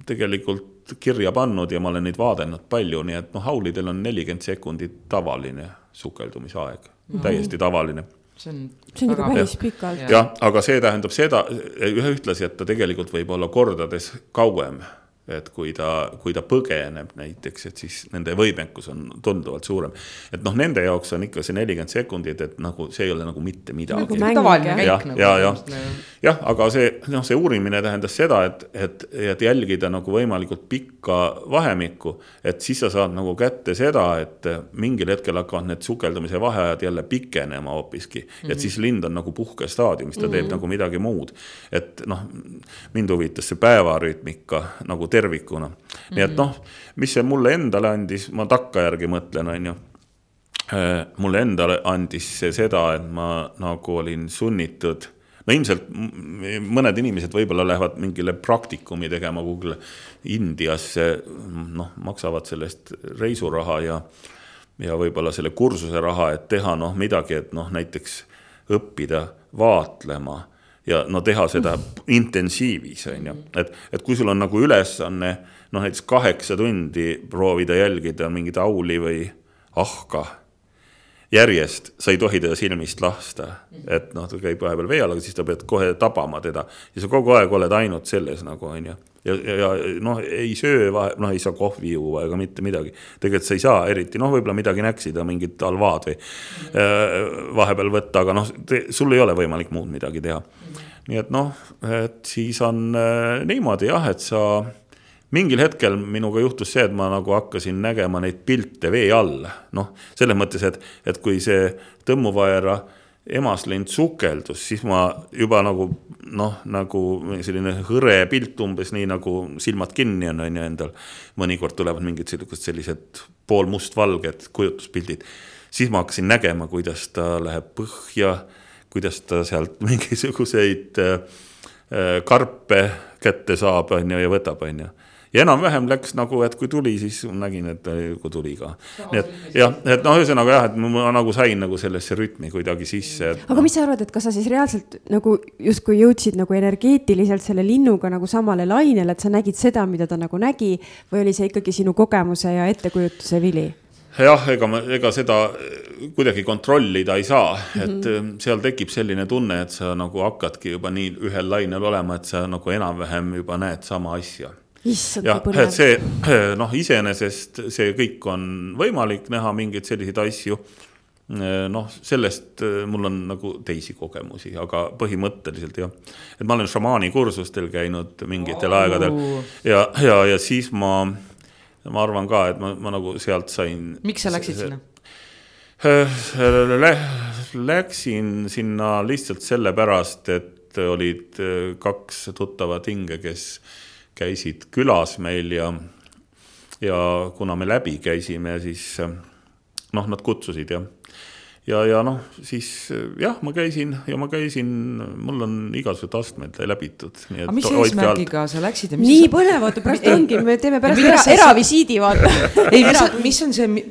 tegelikult kirja pannud ja ma olen neid vaadelnud palju, nii et noh, haulidel on nelikümmend sekundit tavaline sukeldumisaeg mm, -hmm. täiesti tavaline see on, see on ikka päris pikalt. jah, aga see tähendab seda, ühe ühtlasi, et ta tegelikult võib olla kordades kauem et kui ta, kui ta põgeneb näiteks, et siis nende võimekus on tunduvalt suurem. et noh, nende jaoks on ikka see nelikümmend sekundit, et nagu see ei ole nagu mitte midagi. nagu tavaline käik nagu. ja, ja, jah, aga see, noh, see uurimine tähendas seda, et, et, et jälgida nagu võimalikult pikka vahemikku. et siis sa saad nagu kätte seda, et mingil hetkel hakkavad need sukeldumise vaheajad jälle pikenema hoopiski mm. -hmm. et siis lind on nagu puhkestaadiumis, ta mm -hmm. teeb nagu midagi muud. et noh, mind huvitas see päevarütmika nagu tervikuna. nii et noh, mis see mulle endale andis, ma takkajärgi mõtlen, on ju. Äh, mulle endale andis see seda, et ma nagu olin sunnitud, no ilmselt mõned inimesed võib-olla lähevad mingile praktikumi tegema kuhugile Indiasse, noh, maksavad sellest reisuraha ja, ja võib-olla selle kursuse raha, et teha noh, midagi, et noh, näiteks õppida vaatlema ja no teha seda intensiivis, on ju, et, et kui sul on nagu ülesanne noh, näiteks kaheksa tundi proovida jälgida mingit auli või ahka järjest, sa ei tohi teda silmist lasta. et noh, ta käib vahepeal vee all, aga siis sa pead kohe tabama teda ja sa kogu aeg oled ainult selles nagu on ju. Ja, ja, noh, ei söö, noh, ei saa kohvi juua ega mitte midagi. tegelikult sa ei saa eriti, noh, võib-olla midagi näksida, mingit halvaad või äh, vahepeal võtta, aga noh, sul ei ole võimalik muud midagi teha. nii et noh, et siis on äh, niimoodi jah, et sa mingil hetkel minuga juhtus see, et ma nagu hakkasin nägema neid pilte vee all, noh, selles mõttes, et, et kui see tõmmuvaera emaslind sukeldus, siis ma juba nagu noh, nagu selline hõre pilt umbes nii nagu silmad kinni on, on ju endal. mõnikord tulevad mingid sellised, sellised poolmustvalged kujutluspildid. siis ma hakkasin nägema, kuidas ta läheb põhja kuidas ta sealt mingisuguseid äh, äh, karpe kätte saab, on ju, ja võtab, on ju ja enam-vähem läks nagu, et kui tuli, siis nägin, et kui tuli ka. nii et jah, et noh, ühesõnaga jah, et ma nagu sain nagu sellesse rütmi kuidagi sisse et.... aga mis sa arvad, et kas sa siis reaalselt nagu justkui jõudsid nagu energeetiliselt selle linnuga nagu samale lainele, et sa nägid seda, mida ta nagu nägi või oli see ikkagi sinu kogemuse ja ettekujutuse vili? jah, ega ma, ega seda kuidagi kontrollida ei saa, et mm -hmm. seal tekib selline tunne, et sa nagu hakkadki juba nii ühel lainel olema, et sa nagu enam-vähem juba näed sama asja jah, see noh, iseenesest see kõik on võimalik näha mingeid selliseid asju. noh, sellest mul on nagu teisi kogemusi, aga põhimõtteliselt jah. et ma olen šamaani kursustel käinud mingitel oh. aegadel ja, ja, ja siis ma, ma arvan ka, et ma, ma nagu sealt sain. miks sa läksid sinna? Läksin sinna lihtsalt sellepärast, et olid kaks tuttavat hinge, kes käisid külas meil ja, ja kuna me läbi käisime, siis noh, nad kutsusid ja, ja, ja noh, siis jah, ma käisin ja ma käisin, mul on igasugused astmed läbitud. aga mis eesmärgiga sa läksid ja mis nii sa... põnev, vaata pärast ongi, me teeme pärast era, eravisiidi, vaata. ei, mis, mis on see,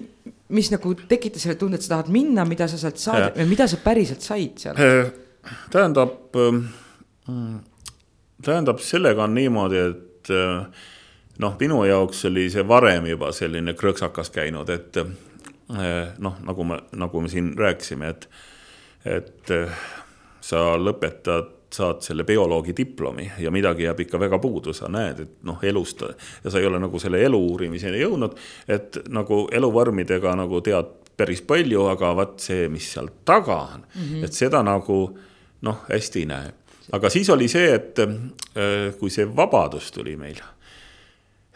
mis nagu tekitas selle tunde, et sa tahad minna, mida sa sealt saad ja mida sa päriselt said seal? tähendab, tähendab, sellega on niimoodi, et et eh, noh, minu jaoks oli see varem juba selline krõksakas käinud, et eh, noh, nagu me, nagu me siin rääkisime, et, et eh, sa lõpetad saad selle bioloogi diplomi ja midagi jääb ikka väga puudu, sa näed, et noh, elust ja sa ei ole nagu selle elu uurimiseni jõudnud, et nagu eluvormidega nagu tead päris palju, aga vot see, mis seal taga on mm, -hmm. et seda nagu noh, hästi ei näe aga siis oli see, et äh, kui see vabadus tuli meil,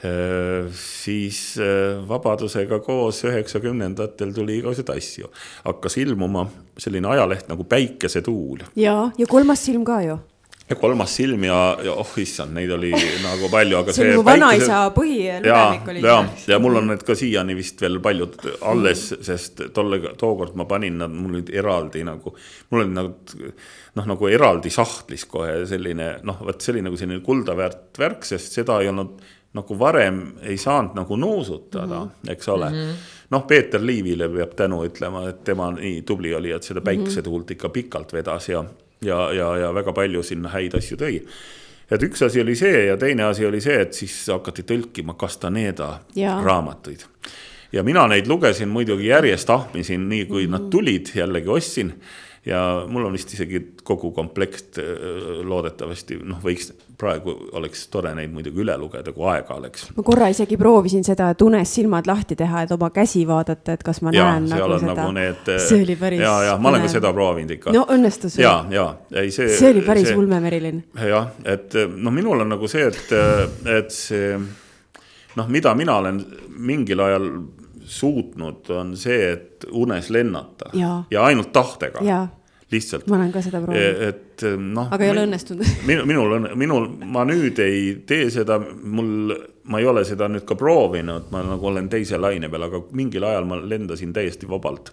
äh, siis äh, vabadusega koos üheksakümnendatel tuli igasuguseid asju. hakkas ilmuma selline ajaleht nagu Päikesetuul. ja, ja kolmas silm ka ju ja kolmas silm ja, ja oh issand, neid oli nagu palju, aga see. see mu vanaisa põhilugemik oli. ja, ja mul on need ka siiani vist veel paljud alles, sest tolle, tookord ma panin nad, mul olid eraldi nagu, mul olid nagu noh, nagu eraldi sahtlis kohe selline noh, vot see oli nagu selline kuldaväärt värk, sest seda ei olnud nagu varem ei saanud nagu nuusutada mm, -hmm. eks ole mm. -hmm. noh, Peeter Liivile peab tänu ütlema, et tema nii tubli oli, et seda päikesetuult ikka pikalt vedas ja ja, ja, ja väga palju sinna häid asju tõi. et üks asi oli see ja teine asi oli see, et siis hakati tõlkima Castaneda raamatuid. ja mina neid lugesin muidugi järjest ahmisin, nii kui mm -hmm. nad tulid, jällegi ostsin ja mul on vist isegi kogu komplekt äh, loodetavasti, noh, võiks, praegu oleks tore neid muidugi üle lugeda, kui aega oleks. ma korra isegi proovisin seda, et unes silmad lahti teha, et oma käsi vaadata, et kas ma ja, näen nagu seda. Nagu need, see oli päris. ja, ja ma olen ka seda proovinud ikka. no õnnestus. ja, ja, ei see. see oli päris see, ulme, Merilin. jah, et noh, minul on nagu see, et, et see noh, mida mina olen mingil ajal suutnud, on see, et unes lennata ja, ja ainult tahtega lihtsalt. ma olen ka seda proovinud. et noh. aga ei ole õnnestunud minu, minul on, minul, ma nüüd ei tee seda, mul, ma ei ole seda nüüd ka proovinud, ma nagu olen teise laine peal, aga mingil ajal ma lendasin täiesti vabalt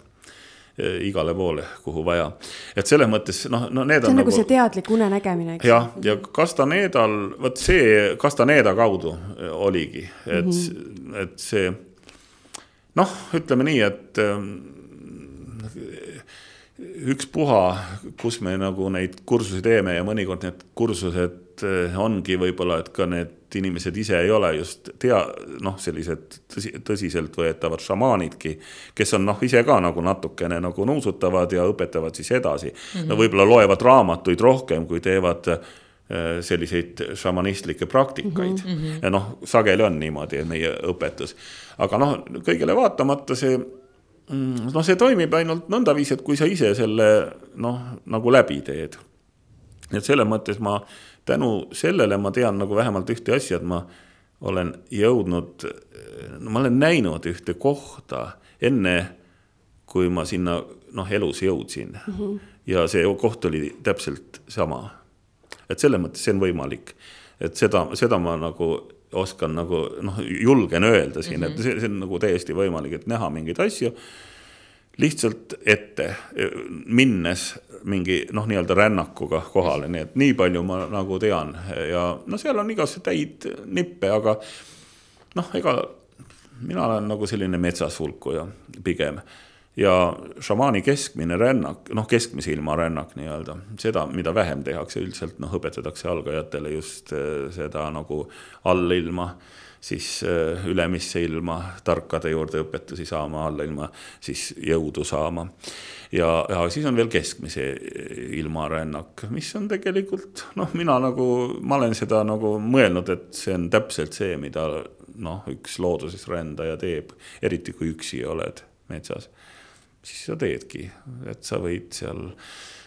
e, igale poole, kuhu vaja. et selles mõttes noh, no need see on, on nagu, nagu see teadlik unenägemine, jah, ja Castanedal, vot see Castaneda kaudu oligi, et mm, -hmm. et see noh, ütleme nii, et ükspuha, kus me nagu neid kursusi teeme ja mõnikord need kursused eh, ongi võib-olla, et ka need inimesed ise ei ole just tea, noh, sellised tõsi, tõsiseltvõetavad šamaanidki, kes on noh, ise ka nagu natukene nagu nuusutavad ja õpetavad siis edasi mm. -hmm. no võib-olla loevad raamatuid rohkem, kui teevad eh, selliseid šamanistlikke praktikaid mm. -hmm. ja noh, sageli on niimoodi meie õpetus. aga noh, kõigele vaatamata see Mm, noh, see toimib ainult nõndaviisi, et kui sa ise selle noh, nagu läbi teed. et selles mõttes ma tänu sellele ma tean nagu vähemalt ühte asja, et ma olen jõudnud, no ma olen näinud ühte kohta enne, kui ma sinna noh, elus jõudsin mm. -hmm. ja see koht oli täpselt sama. et selles mõttes see on võimalik, et seda, seda ma nagu oskan nagu noh, julgen öelda siin mm, -hmm. et mhm. see, see on nagu täiesti võimalik, et näha mingeid asju. Lihtsalt ette, minnes mingi noh, nii-öelda rännakuga kohale, nii et nii palju ma nagu tean. Ja no seal on igasuguseid häid nippe, aga noh, ega mina olen nagu selline metsas hulkuja pigem. Ja šamaani keskmine rännak, noh, keskmise ilma rännak nii-öelda, seda, mida vähem tehakse üldiselt, noh, õpetatakse algajatele just eh, seda nagu allilma siis äh, ülemisse ilma tarkade juurde õpetusi saama, allailma siis jõudu saama. ja, ja siis on veel keskmise ilmarännak, mis on tegelikult noh, mina nagu, ma olen seda nagu mõelnud, et see on täpselt see, mida noh, üks looduses rändaja teeb, eriti kui üksi oled metsas. siis sa teedki, et sa võid seal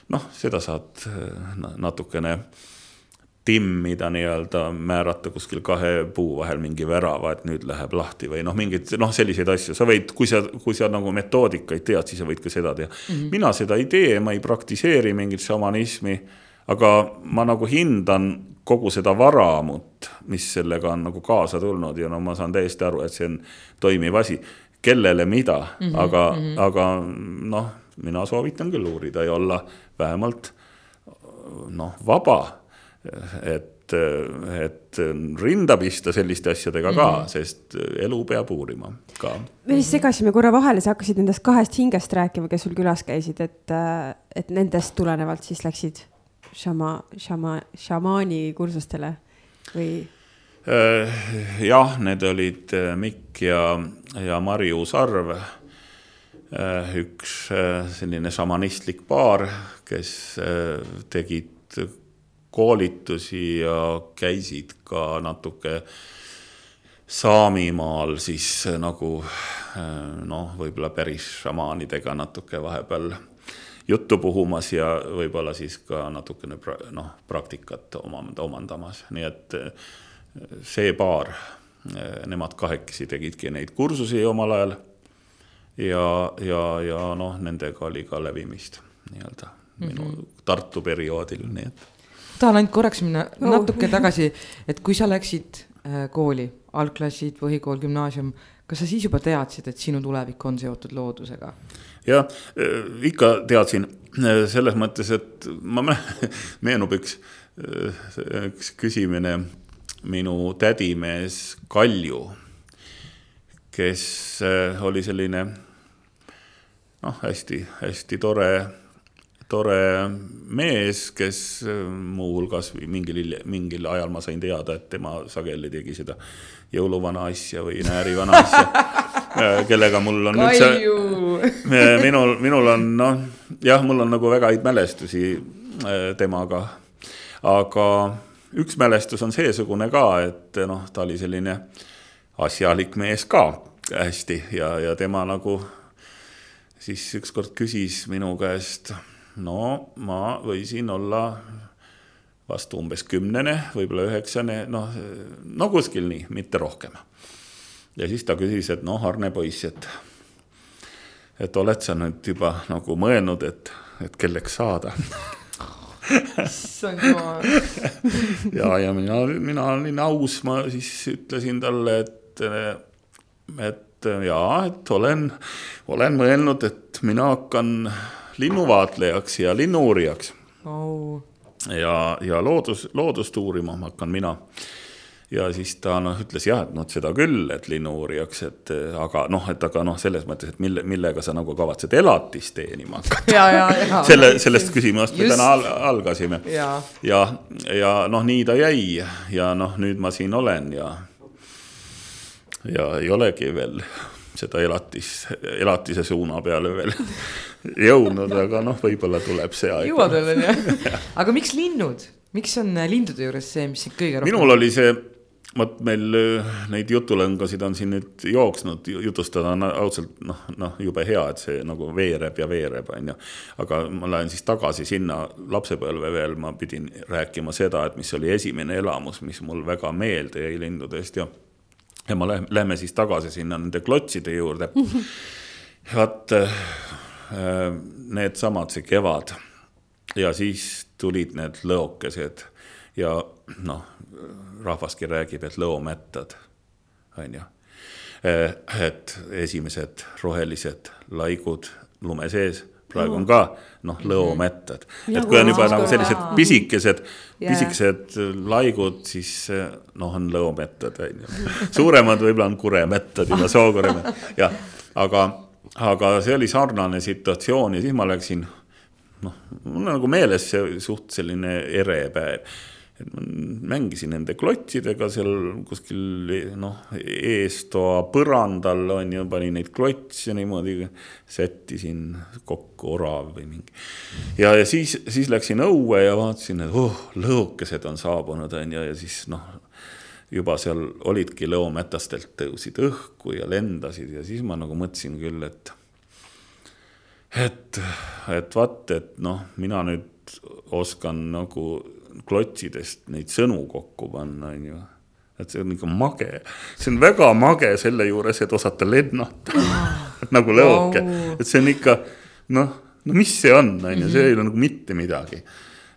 noh, seda saad äh, natukene timmida nii-öelda, määrata kuskil kahe puu vahel mingi värava, et nüüd läheb lahti või noh, mingeid noh, selliseid asju, sa võid, kui sa, kui sa nagu metoodikaid tead, siis sa võid ka seda teha mm. -hmm. mina seda ei tee, ma ei praktiseeri mingit šamanismi, aga ma nagu hindan kogu seda varamut, mis sellega on nagu kaasa tulnud ja no ma saan täiesti aru, et see on toimiv asi. kellele mida mm, -hmm, aga mm, -hmm. aga noh, mina soovitan küll uurida ja olla vähemalt noh, vaba et, et rinda pista selliste asjadega ka mm, -hmm. sest elu peab uurima ka. me vist segasime korra vahele, sa hakkasid nendest kahest hingest rääkima, kes sul külas käisid, et, et nendest tulenevalt siis läksid šama, šama, šamaani kursustele või? Äh, jah, need olid äh, Mikk ja, ja Marju Sarv äh, üks selline šamanistlik paar, kes tegid koolitusi ja käisid ka natuke Saamimaal siis nagu noh, võib-olla päris šamaanidega natuke vahepeal juttu puhumas ja võib-olla siis ka natukene pra, noh, praktikat omand-, omandamas, nii et see paar, nemad kahekesi tegidki neid kursusi omal ajal. ja, ja, ja noh, nendega oli ka levimist nii-öelda minu mm -hmm. Tartu perioodil, nii et tahan ainult korraks minna oh. natuke tagasi, et kui sa läksid äh, kooli, algklassid, põhikool, gümnaasium, kas sa siis juba teadsid, et sinu tulevik on seotud loodusega? jah, äh, ikka teadsin äh, selles mõttes, et ma meenub üks, üks küsimine minu tädimees Kalju, kes oli selline noh, hästi-hästi tore tore mees, kes äh, muuhulgas mingil, mingil ajal ma sain teada, et tema sageli tegi seda jõuluvana asja või näärivana asja äh, kellega mul on üldse, äh, minul, minul on noh, jah, mul on nagu väga häid mälestusi temaga. aga üks mälestus on seesugune ka, et noh, ta oli selline asjalik mees ka hästi ja, ja tema nagu siis ükskord küsis minu käest no ma võisin olla vast umbes kümnene, võib-olla üheksane, noh, no kuskil nii, mitte rohkem. ja siis ta küsis, et noh, Arne poiss, et, et oled sa nüüd juba nagu mõelnud, et, et kelleks saada issand jumal. ja, ja mina, mina olin aus, ma siis ütlesin talle, et, et jaa, et olen, olen mõelnud, et mina hakkan linnuvaatlejaks ja linnu-uurijaks. Oh.. ja, ja loodus, loodust uurima hakkan mina. Ja siis ta noh, ütles jah, et noh, seda küll, et linnu-uurijaks, et aga noh, et aga noh, selles mõttes, et mille, millega sa nagu kavatsed elatist teenima hakata. selle, sellest küsimust me täna al algasime. ja, ja, ja noh, nii ta jäi. Ja noh, nüüd ma siin olen ja, ja ei olegi veel seda elatis, elatise suuna peale veel jõudnud, aga noh, võib-olla tuleb see aeg. jõuad veel on ju, aga miks linnud, miks on lindude juures see, mis sind kõige rohkem? minul oli see, vot meil äh, neid jutulõngasid on siin nüüd jooksnud, jutustada on ausalt noh, noh, jube hea, et see nagu veereb ja veereb, on ju. aga ma lähen siis tagasi sinna lapsepõlve veel, ma pidin rääkima seda, et mis oli esimene elamus, mis mul väga meelde jäi lindudest ja ja ma lähen, lähme siis tagasi sinna nende klotside juurde. vaat äh, needsamad, see kevad ja siis tulid need lõokesed ja noh, rahvaski räägib, et lõomättad, on ju. Äh, et esimesed rohelised laigud lume sees praegu on ka noh, lõomettad. Ja et kui on juba nagu sellised pisikesed pisikesed laigud, siis noh, on lõomettad on ju. suuremad võib-olla on kuremettad juba, sookuremettad, jah. aga, aga see oli sarnane situatsioon ja siis ma läksin, noh, mul on nagu meeles see suht selline ere päev et ma mängisin nende klottidega seal kuskil noh, eestoa põrandal on ju, panin neid klotse niimoodi, sättisin kokku orav või mingi. ja, ja siis, siis läksin õue ja vaatasin, et oh, lõõkesed on saabunud, on ju, ja siis noh, juba seal olidki lõometastelt tõusid õhku ja lendasid ja siis ma nagu mõtlesin küll, et et, et vaat, et noh, mina nüüd oskan nagu klotsidest neid sõnu kokku panna, on ju. et see on ikka mage, see on väga mage selle juures, et osata lennata nagu lõoke, et see on ikka noh, no mis see on, on ju, see ei ole nagu mitte midagi.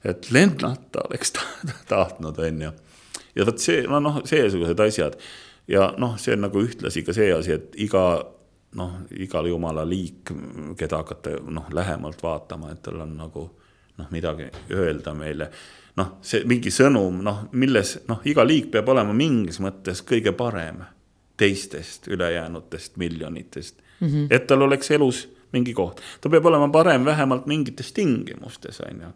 et lennata oleks ta- tahtnud, on ju. ja vot see, no noh, seesugused asjad ja noh, see on nagu ühtlasi ka see asi, et iga noh, igal jumala liik, keda hakata noh, lähemalt vaatama, et tal on nagu noh, midagi öelda meile. Noh, see mingi sõnum, noh, milles noh, iga liik peab olema mingis mõttes kõige parem teistest ülejäänutest miljonitest mm. -hmm. et tal oleks elus mingi koht, ta peab olema parem vähemalt mingites tingimustes, on ju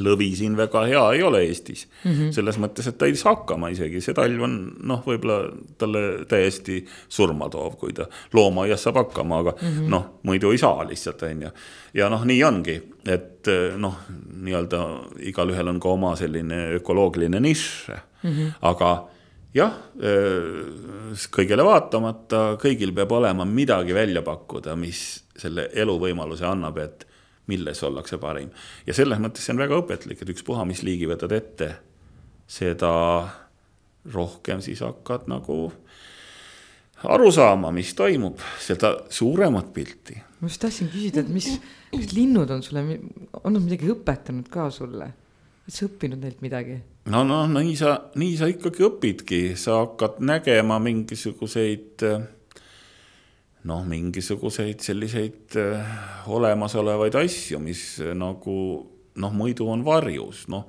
lõvi siin väga hea ei ole Eestis mm. -hmm. selles mõttes, et ta ei saa hakkama isegi, see talv on noh, võib-olla talle täiesti surma toov, kui ta loomaaias saab hakkama, aga mm -hmm. noh, muidu ei saa lihtsalt, on ju. ja noh, nii ongi, et noh, nii-öelda igalühel on ka oma selline ökoloogiline nišš mm, -hmm. aga jah, kõigele vaatamata, kõigil peab olema midagi välja pakkuda, mis selle eluvõimaluse annab, et milles ollakse parim. ja selles mõttes see on väga õpetlik, et ükspuha, mis liigi võtad ette, seda rohkem siis hakkad nagu aru saama, mis toimub, seda suuremat pilti. ma just tahtsin küsida, et mis, kas linnud on sulle, on nad midagi õpetanud ka sulle? oled sa õppinud neilt midagi? no, no nii sa, nii sa ikkagi õpidki, sa hakkad nägema mingisuguseid noh, mingisuguseid selliseid äh, olemasolevaid asju, mis äh, nagu noh, muidu on varjus, noh.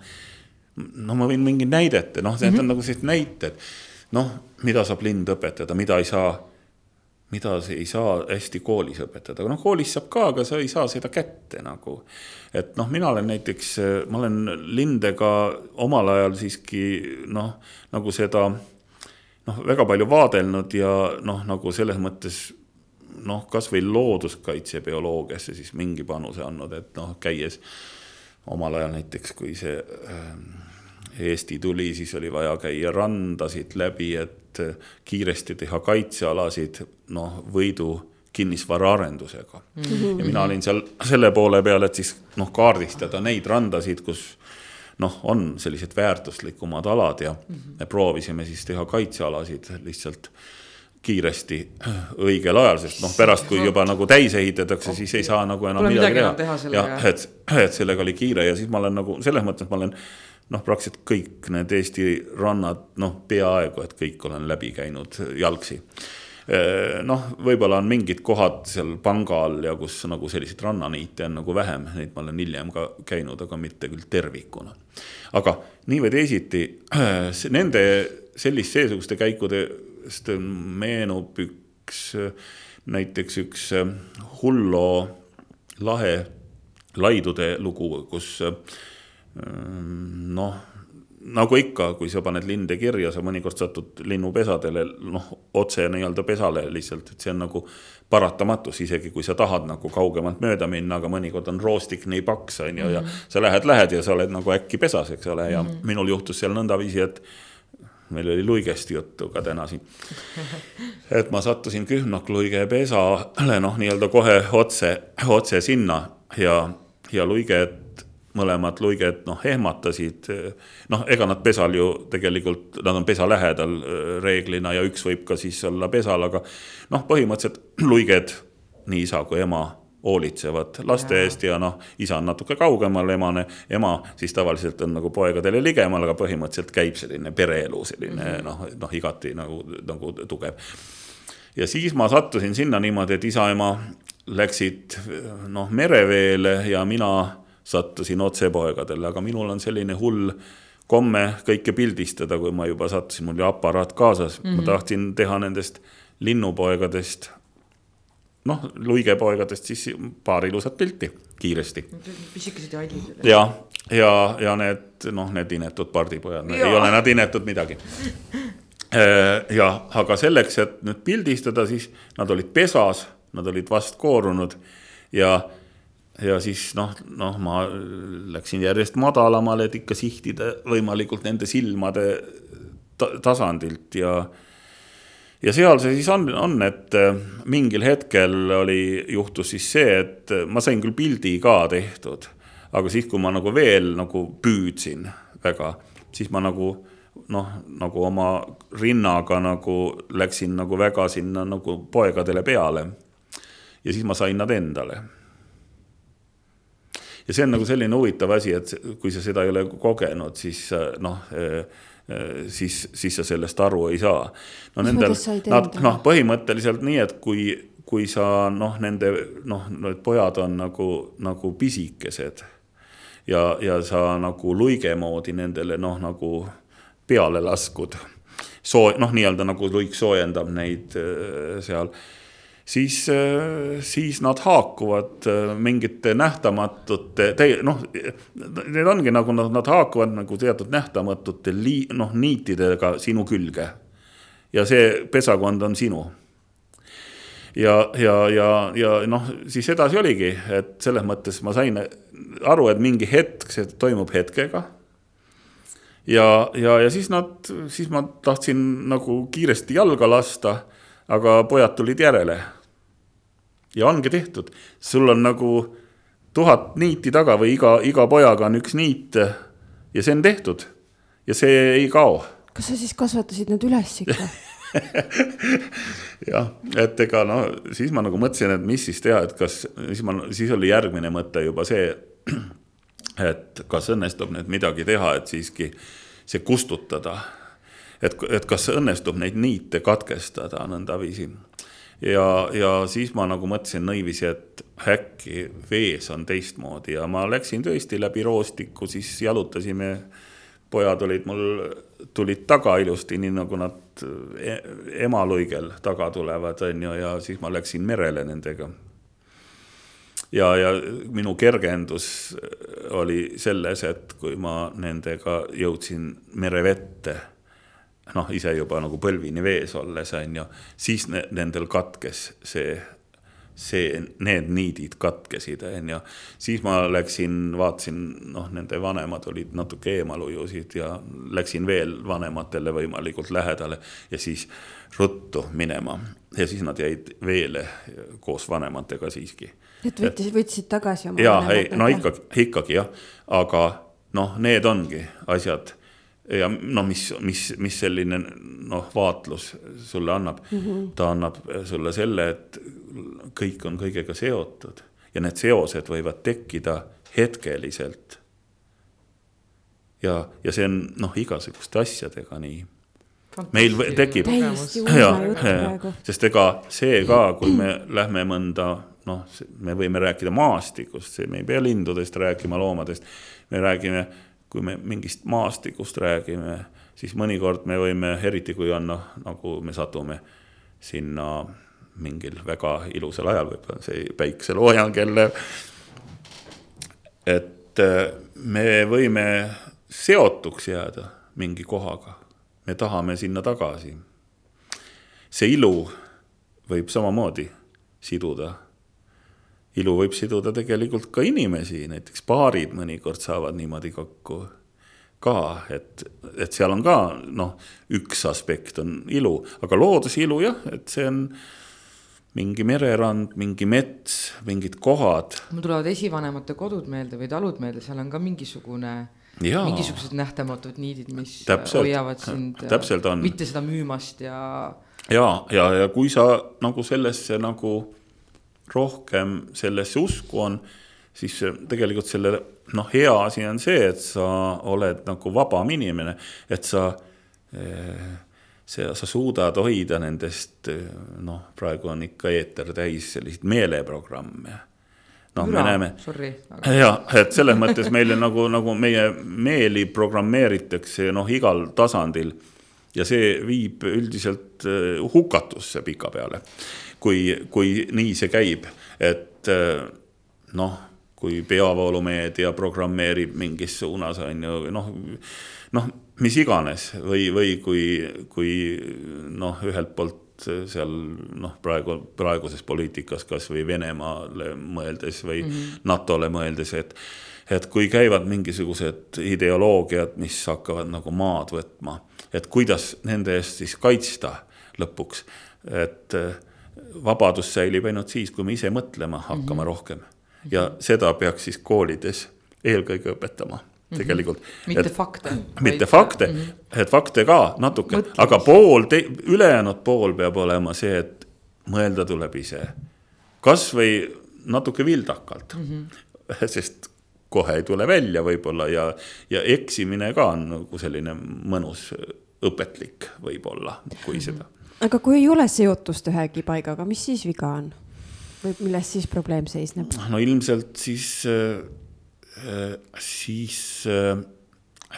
no ma võin mingi näidete, noh, need mm -hmm. on nagu sellised näited, noh, mida saab lind õpetada, mida ei saa, mida ei saa hästi koolis õpetada, aga noh, koolis saab ka, aga sa ei saa seda kätte nagu. et noh, mina olen näiteks, ma olen lindega omal ajal siiski noh, nagu seda noh, väga palju vaadelnud ja noh, nagu selles mõttes noh, kasvõi looduskaitsebioloogiasse siis mingi panuse andnud, et noh, käies omal ajal näiteks, kui see äh, Eesti tuli, siis oli vaja käia randasid läbi, et kiiresti teha kaitsealasid, noh, võidu kinnisvaraarendusega mm. -hmm. ja mina olin seal selle poole peal, et siis noh, kaardistada neid randasid, kus noh, on sellised väärtuslikumad alad ja mm -hmm. me proovisime siis teha kaitsealasid lihtsalt kiiresti õigel ajal, sest noh, pärast, kui juba nagu täis ehitatakse, siis ei saa nagu enam Pole midagi midagi teha. jah, et, et sellega oli kiire ja siis ma olen nagu selles mõttes ma olen noh, praktiliselt kõik need Eesti rannad, noh, peaaegu et kõik olen läbi käinud jalgsi. noh, võib-olla on mingid kohad seal panga all ja kus nagu selliseid rannaniite on nagu vähem, neid ma olen hiljem ka käinud, aga mitte küll tervikuna. aga nii või teisiti, nende sellist seesuguste käikudest meenub üks, näiteks üks Hullo lahe laidude lugu, kus noh, nagu ikka, kui sa paned linde kirja, sa mõnikord satud linnupesadele, noh, otse nii-öelda pesale lihtsalt, et see on nagu paratamatus, isegi kui sa tahad nagu kaugemalt mööda minna, aga mõnikord on roostik nii paks, on ju, ja sa lähed, lähed ja sa oled nagu äkki pesas, eks ole, ja mm -hmm. minul juhtus seal nõndaviisi, et meil oli luigest juttu ka täna siin. et ma sattusin kühnakluige pesale, noh, nii-öelda kohe otse, otse sinna ja, ja luiged mõlemad luiged noh, ehmatasid. noh, ega nad pesal ju tegelikult, nad on pesa lähedal reeglina ja üks võib ka siis olla pesal, aga noh, põhimõtteliselt luiged, nii isa kui ema hoolitsevad laste eest ja noh, isa on natuke kaugemal, emane, ema siis tavaliselt on nagu poegadele ligemal, aga põhimõtteliselt käib selline pereelu, selline -hmm. noh, noh igati nagu, nagu tugev. ja siis ma sattusin sinna niimoodi, et isa-ema läksid noh, mereveele ja mina sattusin otse poegadele, aga minul on selline hull komme kõike pildistada, kui ma juba sattusin, mul oli aparaat kaasas mm, -hmm. ma mhm. tahtsin teha nendest linnupoegadest, noh, luigepoegadest siis paar ilusat pilti kiiresti. pisikesed ja hallid. ja, ja, ja need noh, need inetud pardipojad, ei ole nad inetud midagi äh, ja, aga selleks, et nüüd pildistada, siis nad olid pesas, nad olid vast koorunud ja ja siis noh, noh, ma läksin järjest madalamale, et ikka sihtida võimalikult nende silmade ta tasandilt ja ja seal see siis on, on, et äh, mingil hetkel oli, juhtus siis see, et ma sain küll pildi ka tehtud, aga siis, kui ma nagu veel nagu püüdsin väga, siis ma nagu noh, nagu oma rinnaga nagu läksin nagu väga sinna nagu poegadele peale. ja siis ma sain nad endale ja see on nagu selline huvitav asi, et kui sa seda ei ole kogenud, siis noh eh, eh, siis, siis sa sellest aru ei saa. no nendel, nad noh, põhimõtteliselt nii, et kui, kui sa noh, nende noh, need pojad on nagu, nagu pisikesed ja, ja sa nagu luige moodi nendele noh, nagu peale laskud. soo-, noh, nii-öelda nagu luik soojendab neid eh, seal siis, äh, siis nad haakuvad äh, mingite nähtamatute, noh, need ongi nagu nad, nad haakuvad nagu teatud nähtamatute lii-, noh, niitidega sinu külge. ja see pesakond on sinu. ja, ja, ja, ja noh, siis edasi oligi, et selles mõttes ma sain aru, et mingi hetk, see toimub hetkega ja, ja, ja siis nad, siis ma tahtsin nagu kiiresti jalga lasta aga pojad tulid järele. ja ongi tehtud, sul on nagu tuhat niiti taga või iga, iga pojaga on üks niit ja see on tehtud ja see ei kao. kas sa siis kasvatasid nad üles ikka jah, et ega no siis ma nagu mõtlesin, et mis siis teha, et kas, siis ma, siis oli järgmine mõte juba see, et kas õnnestub nüüd midagi teha, et siiski see kustutada et, et kas õnnestub neid niite katkestada nõndaviisi. ja, ja siis ma nagu mõtlesin nõiviisi, et äkki vees on teistmoodi ja ma läksin tõesti läbi roostiku, siis jalutasime. pojad olid mul, tulid taga ilusti, nii nagu nad e, emaluigel taga tulevad, on ju, ja siis ma läksin merele nendega ja, ja minu kergendus oli selles, et kui ma nendega jõudsin merevette noh, ise juba nagu põlvini vees olles, on ju, siis ne, nendel katkes see, see, need niidid katkesid, on ju. siis ma läksin, vaatasin, noh, nende vanemad olid natuke eemal ujusid ja läksin veel vanematele võimalikult lähedale ja siis ruttu minema ja siis nad jäid veele koos vanematega siiski. et võttis, võtsid tagasi oma jaa, ei, no ikkagi, ikkagi jah, aga noh, need ongi asjad ja no mis, mis, mis selline noh, vaatlus sulle annab mm, -hmm. ta annab sulle selle, et kõik on kõigega seotud ja need seosed võivad tekkida hetkeliselt. ja, ja see on noh, igasuguste asjadega nii. meil tekib, sest ega see ka, kui me lähme mõnda noh, me võime rääkida maastikust, me ei pea lindudest rääkima, loomadest, me räägime kui me mingist maastikust räägime, siis mõnikord me võime, eriti kui on noh, nagu me satume sinna mingil väga ilusal ajal, võib-olla see päikseloojang jälle. et äh, me võime seotuks jääda mingi kohaga, me tahame sinna tagasi. see ilu võib samamoodi siduda ilu võib siduda tegelikult ka inimesi, näiteks paarid mõnikord saavad niimoodi kokku ka, et, et seal on ka noh, üks aspekt on ilu, aga looduse ilu jah, et see on mingi mererand, mingi mets, mingid kohad. mul tulevad esivanemate kodud meelde või talud meelde, seal on ka mingisugune Jaa. mingisugused nähtamatud niidid, mis täpselt, hoiavad sind täpselt on. mitte seda müümast ja. ja, ja, ja kui sa nagu sellesse nagu rohkem sellesse usku on, siis tegelikult selle noh, hea asi on see, et sa oled nagu vabam inimene, et sa eh, sa, sa suudad hoida nendest, noh, praegu on ikka eeter täis selliseid meeleprogramme noh, me näeme. aga... ja, et selles mõttes meile nagu, nagu meie meeli programmeeritakse noh, igal tasandil. Ja see viib üldiselt eh, hukatusse pikapeale, kui, kui nii see käib, et eh, noh, kui peavoolumeedia programmeerib mingis suunas on ju noh, noh, mis iganes või, või kui, kui noh, ühelt poolt seal noh, praegu, praeguses poliitikas kasvõi Venemaale mõeldes või mm -hmm. NATO-le mõeldes, et et kui käivad mingisugused ideoloogiad, mis hakkavad nagu maad võtma, et kuidas nende eest siis kaitsta lõpuks, et eh, vabadus säilib ainult siis, kui me ise mõtlema hakkame mm -hmm. rohkem. ja seda peaks siis koolides eelkõige õpetama Mhm. tegelikult. mitte et, fakte. mitte fakte mm, -hmm. et fakte ka natuke, aga pool, ülejäänud pool peab olema see, et mõelda tuleb ise. kasvõi natuke vildakalt mm, -hmm. sest kohe ei tule välja võib-olla ja, ja eksimine ka on nagu selline mõnus õpetlik võib-olla, kui seda. aga kui ei ole seotust ühegi paigaga, mis siis viga on? või milles siis probleem seisneb? no ilmselt siis äh, Äh, siis äh,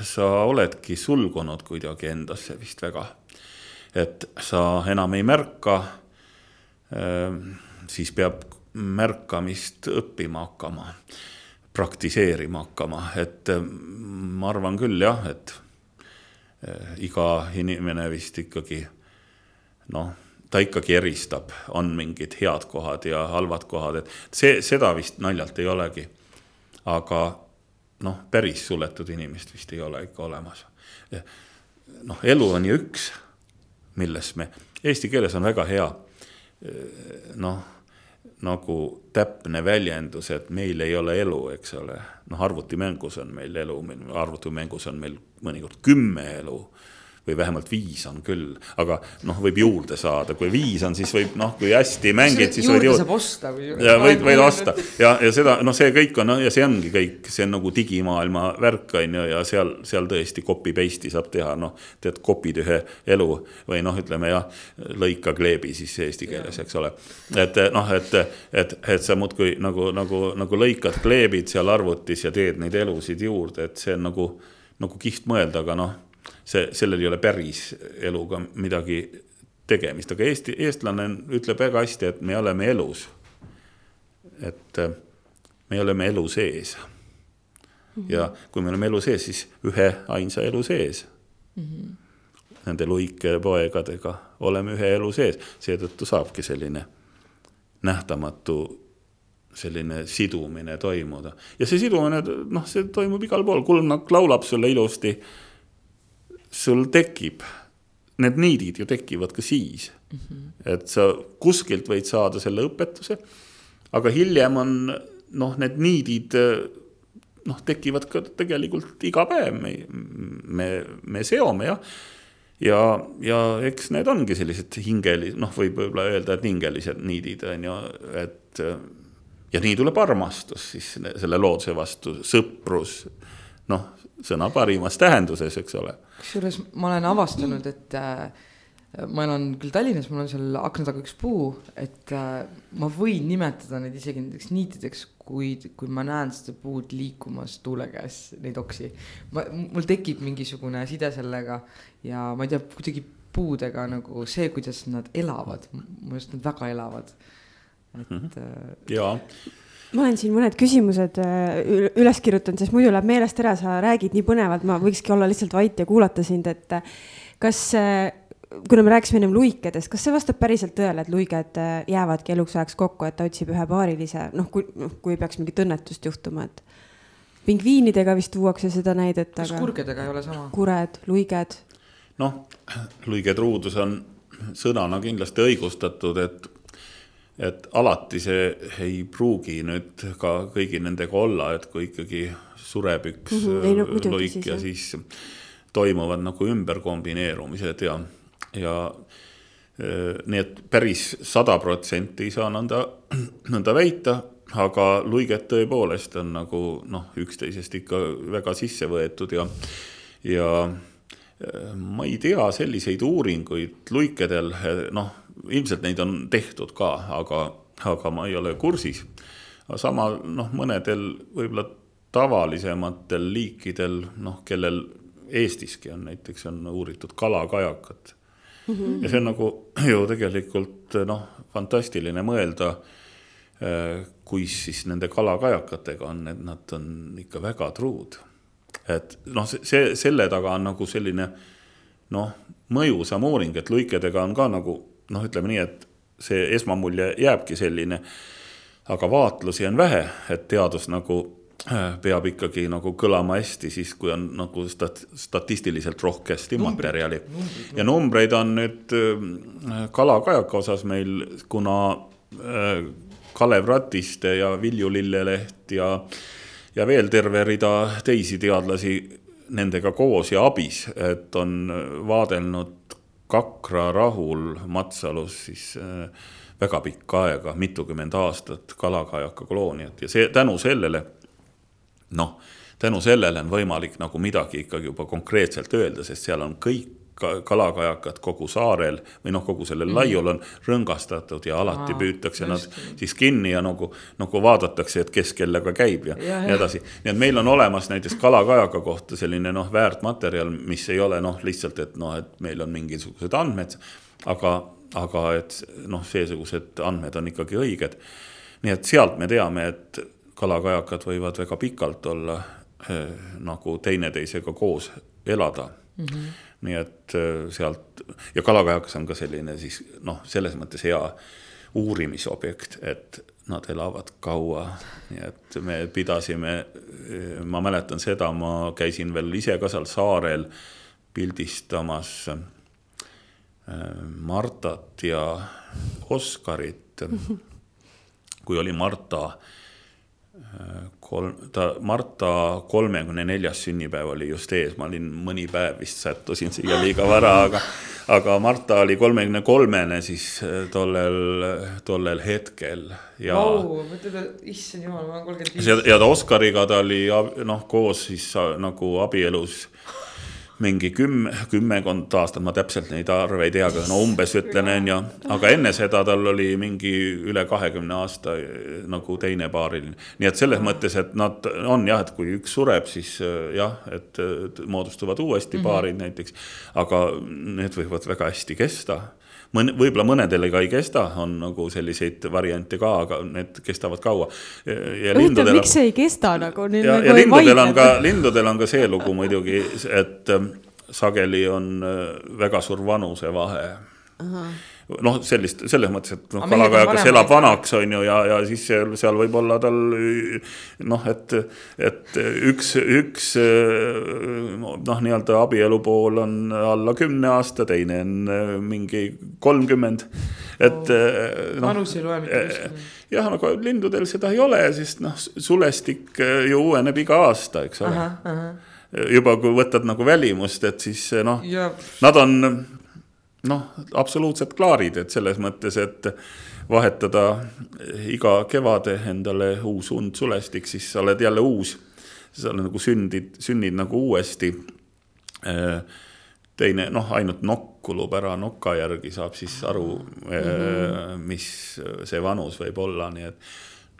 sa oledki sulgunud kuidagi endasse vist väga. et sa enam ei märka, äh, siis peab märkamist õppima hakkama, praktiseerima hakkama, et ma arvan küll jah, et iga inimene vist ikkagi noh, ta ikkagi eristab, on mingid head kohad ja halvad kohad, et see, seda vist naljalt ei olegi aga noh, päris suletud inimest vist ei ole ikka olemas. noh, elu on ju üks, milles me, eesti keeles on väga hea noh, nagu täpne väljendus, et meil ei ole elu, eks ole. noh, arvutimängus on meil elu, arvutimängus on meil mõnikord kümme elu või vähemalt viis on küll, aga noh, võib juurde saada, kui viis on, siis võib noh, kui hästi mängid, siis võid juurde. saab osta või? ja võid, võid osta ja, ja seda noh, see kõik on ja see ongi kõik, see on nagu digimaailma värk on ju ja seal, seal tõesti copy paste'i saab teha, noh. tead, copy'd ühe elu või noh, ütleme jah, lõika kleebi siis eesti keeles, eks ole. et noh, et, et, et sa muudkui nagu, nagu, nagu lõikad, kleebid seal arvutis ja teed neid elusid juurde, et see on nagu, nagu kihvt mõelda, aga noh see, sellel ei ole päris eluga midagi tegemist, aga Eesti, eestlane ütleb väga hästi, et me oleme elus. et äh, me oleme elu sees. ja kui me oleme elu sees, siis ühe ainsa elu sees mm. -hmm. Nende luike poegadega oleme ühe elu sees, seetõttu saabki selline nähtamatu selline sidumine toimuda ja see sidumine, noh, see toimub igal pool, kulmnakk laulab sulle ilusti sul tekib, need niidid ju tekivad ka siis mm. -hmm. et sa kuskilt võid saada selle õpetuse, aga hiljem on noh, need niidid noh, tekivad ka tegelikult iga päev, me, me, me seome jah. ja, ja eks need ongi sellised hingelised, noh, võib võib-olla öelda, et hingelised niidid on ju, et ja nii tuleb armastus siis selle looduse vastu, sõprus, noh, sõna parimas tähenduses, eks ole kusjuures ma olen avastanud, et äh, ma elan küll Tallinnas, mul on seal akna taga üks puu, et äh, ma võin nimetada neid isegi nendeks niitideks, kui, kui ma näen seda puud liikumas tuule käes, neid oksi. ma, mul tekib mingisugune side sellega ja ma ei tea, kuidagi puudega nagu see, kuidas nad elavad, minu arust nad väga elavad. et mm. -hmm. jaa ma olen siin mõned küsimused äh, üles kirjutanud, sest muidu läheb meelest ära, sa räägid nii põnevalt, ma võikski olla lihtsalt vait ja kuulata sind, et äh, kas, äh, kuna me rääkisime ennem luikedest, kas see vastab päriselt tõele, et luiged jäävadki eluks ajaks kokku, et ta otsib ühe paarilise, noh, kui, noh, kui peaks mingit õnnetust juhtuma, et pingviinidega vist tuuakse seda näidet. kas aga... kurgedega ei ole sama? kured, luiged. noh, luigedruudus on sõnana kindlasti õigustatud, et et alati see ei pruugi nüüd ka kõigi nendega olla, et kui ikkagi sureb üks mm -hmm. ei, no, loik siis, ja siis toimuvad nagu ümberkombineerumised ja, ja äh, nii et päris sada protsenti ei saa nõnda, nõnda väita, aga luiged tõepoolest on nagu noh, üksteisest ikka väga sisse võetud ja, ja ma ei tea selliseid uuringuid luikedel, noh, ilmselt neid on tehtud ka, aga, aga ma ei ole kursis. sama noh, mõnedel võib-olla tavalisematel liikidel, noh, kellel Eestiski on näiteks on uuritud kalakajakat mm. -hmm. ja see on nagu ju tegelikult noh, fantastiline mõelda, kuis siis nende kalakajakatega on, et nad on ikka väga truud et noh, see, selle taga on nagu selline noh, mõjusam uuring, et luikedega on ka nagu noh, ütleme nii, et see esmamulje jääbki selline. aga vaatlusi on vähe, et teadus nagu äh, peab ikkagi nagu kõlama hästi siis, kui on nagu stat-, statistiliselt rohkesti numbrid, materjali. ja numbreid on nüüd äh, kalakajaka osas meil, kuna äh, Kalev Ratiste ja Vilju Lilleleht ja ja veel terve rida teisi teadlasi nendega koos ja abis, et on vaadelnud Kakra rahul Matsalus siis äh, väga pikka aega, mitukümmend aastat kalakajaka kolooniat ja see tänu sellele noh, tänu sellele on võimalik nagu midagi ikkagi juba konkreetselt öelda, sest seal on kõik kalakajakad kogu saarel või noh, kogu sellel mm. laiul on rõngastatud ja alati Aa, püütakse nad siis kinni ja nagu, nagu vaadatakse, et kes kellega käib ja, ja nii edasi. nii et meil on olemas näiteks kalakajaka kohta selline noh, väärtmaterjal, mis ei ole noh, lihtsalt, et noh, et meil on mingisugused andmed, aga, aga et noh, seesugused andmed on ikkagi õiged. nii et sealt me teame, et kalakajakad võivad väga pikalt olla eh, nagu teineteisega koos elada mm. -hmm nii et äh, sealt ja kalakajakas on ka selline siis noh, selles mõttes hea uurimisobjekt, et nad elavad kaua, nii et me pidasime, ma mäletan seda, ma käisin veel ise ka seal saarel pildistamas äh, Martat ja Oskarit. kui oli Marta kolm, ta, Marta kolmekümne neljas sünnipäev oli just ees, ma olin mõni päev vist sättusin siia liiga vara, aga, aga Marta oli kolmekümne kolmene siis äh, tollel, tollel hetkel. ja wow,, issand jumal, ma olen kolmkümmend viis. ja ta Oskariga ta oli noh, koos siis nagu abielus mingi kümme, kümmekond aastat, ma täpselt neid arve ei tea, aga no umbes ütlen, on ju. aga enne seda tal oli mingi üle kahekümne aasta nagu teine paariline. nii et selles mõttes, et nad on jah, et kui üks sureb, siis äh, jah, et moodustuvad uuesti paarid mm -hmm. näiteks. aga need võivad väga hästi kesta mõn-, võib-olla mõnedele ka ei kesta, on nagu selliseid variante ka, aga need kestavad kaua. huvitav, miks see ei kesta nagu? ja, nagu ja lindudel on ka, lindudel on ka see lugu muidugi, et ähm, sageli on äh, väga suur vanusevahe noh, sellist, selles mõttes, et noh, kalakajakas elab vanaks, on ju, ja, ja siis seal, seal võib olla tal noh, et, et üks, üks noh, nii-öelda abielu pool on alla kümne aasta, teine on mingi kolmkümmend, et no,. vanus ei loe mitte eh, kuskil. jah, aga lindudel seda ei ole, sest noh, sulestik ju uueneb iga aasta, eks ole. juba kui võtad nagu välimust, et siis noh, nad on noh, absoluutselt klaarid, et selles mõttes, et vahetada iga kevade endale uus undsulestik, siis sa oled jälle uus. sa oled nagu sündid, sünnid nagu uuesti. teine noh, ainult nokk kulub ära, noka järgi saab siis aru mm, -hmm. mis see vanus võib olla, nii et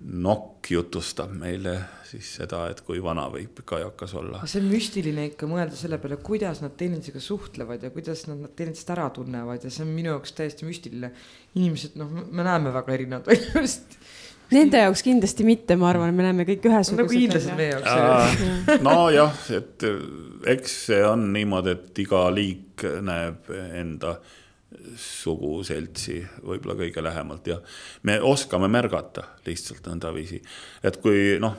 nokk jutustab meile siis seda, et kui vana võib kajakas olla. see on müstiline ikka mõelda selle peale, kuidas nad teineteisega suhtlevad ja kuidas nad, teineteist ära tunnevad ja see on minu jaoks täiesti müstiline. inimesed, noh, me näeme väga erinevad välja just. Nende jaoks kindlasti mitte, ma arvan, me näeme kõik ühesugused. nagu hiinlased meie jaoks. nojah, et eks see on niimoodi, et iga liik näeb enda suguseltsi võib-olla kõige lähemalt ja me oskame märgata lihtsalt nõndaviisi, et kui noh,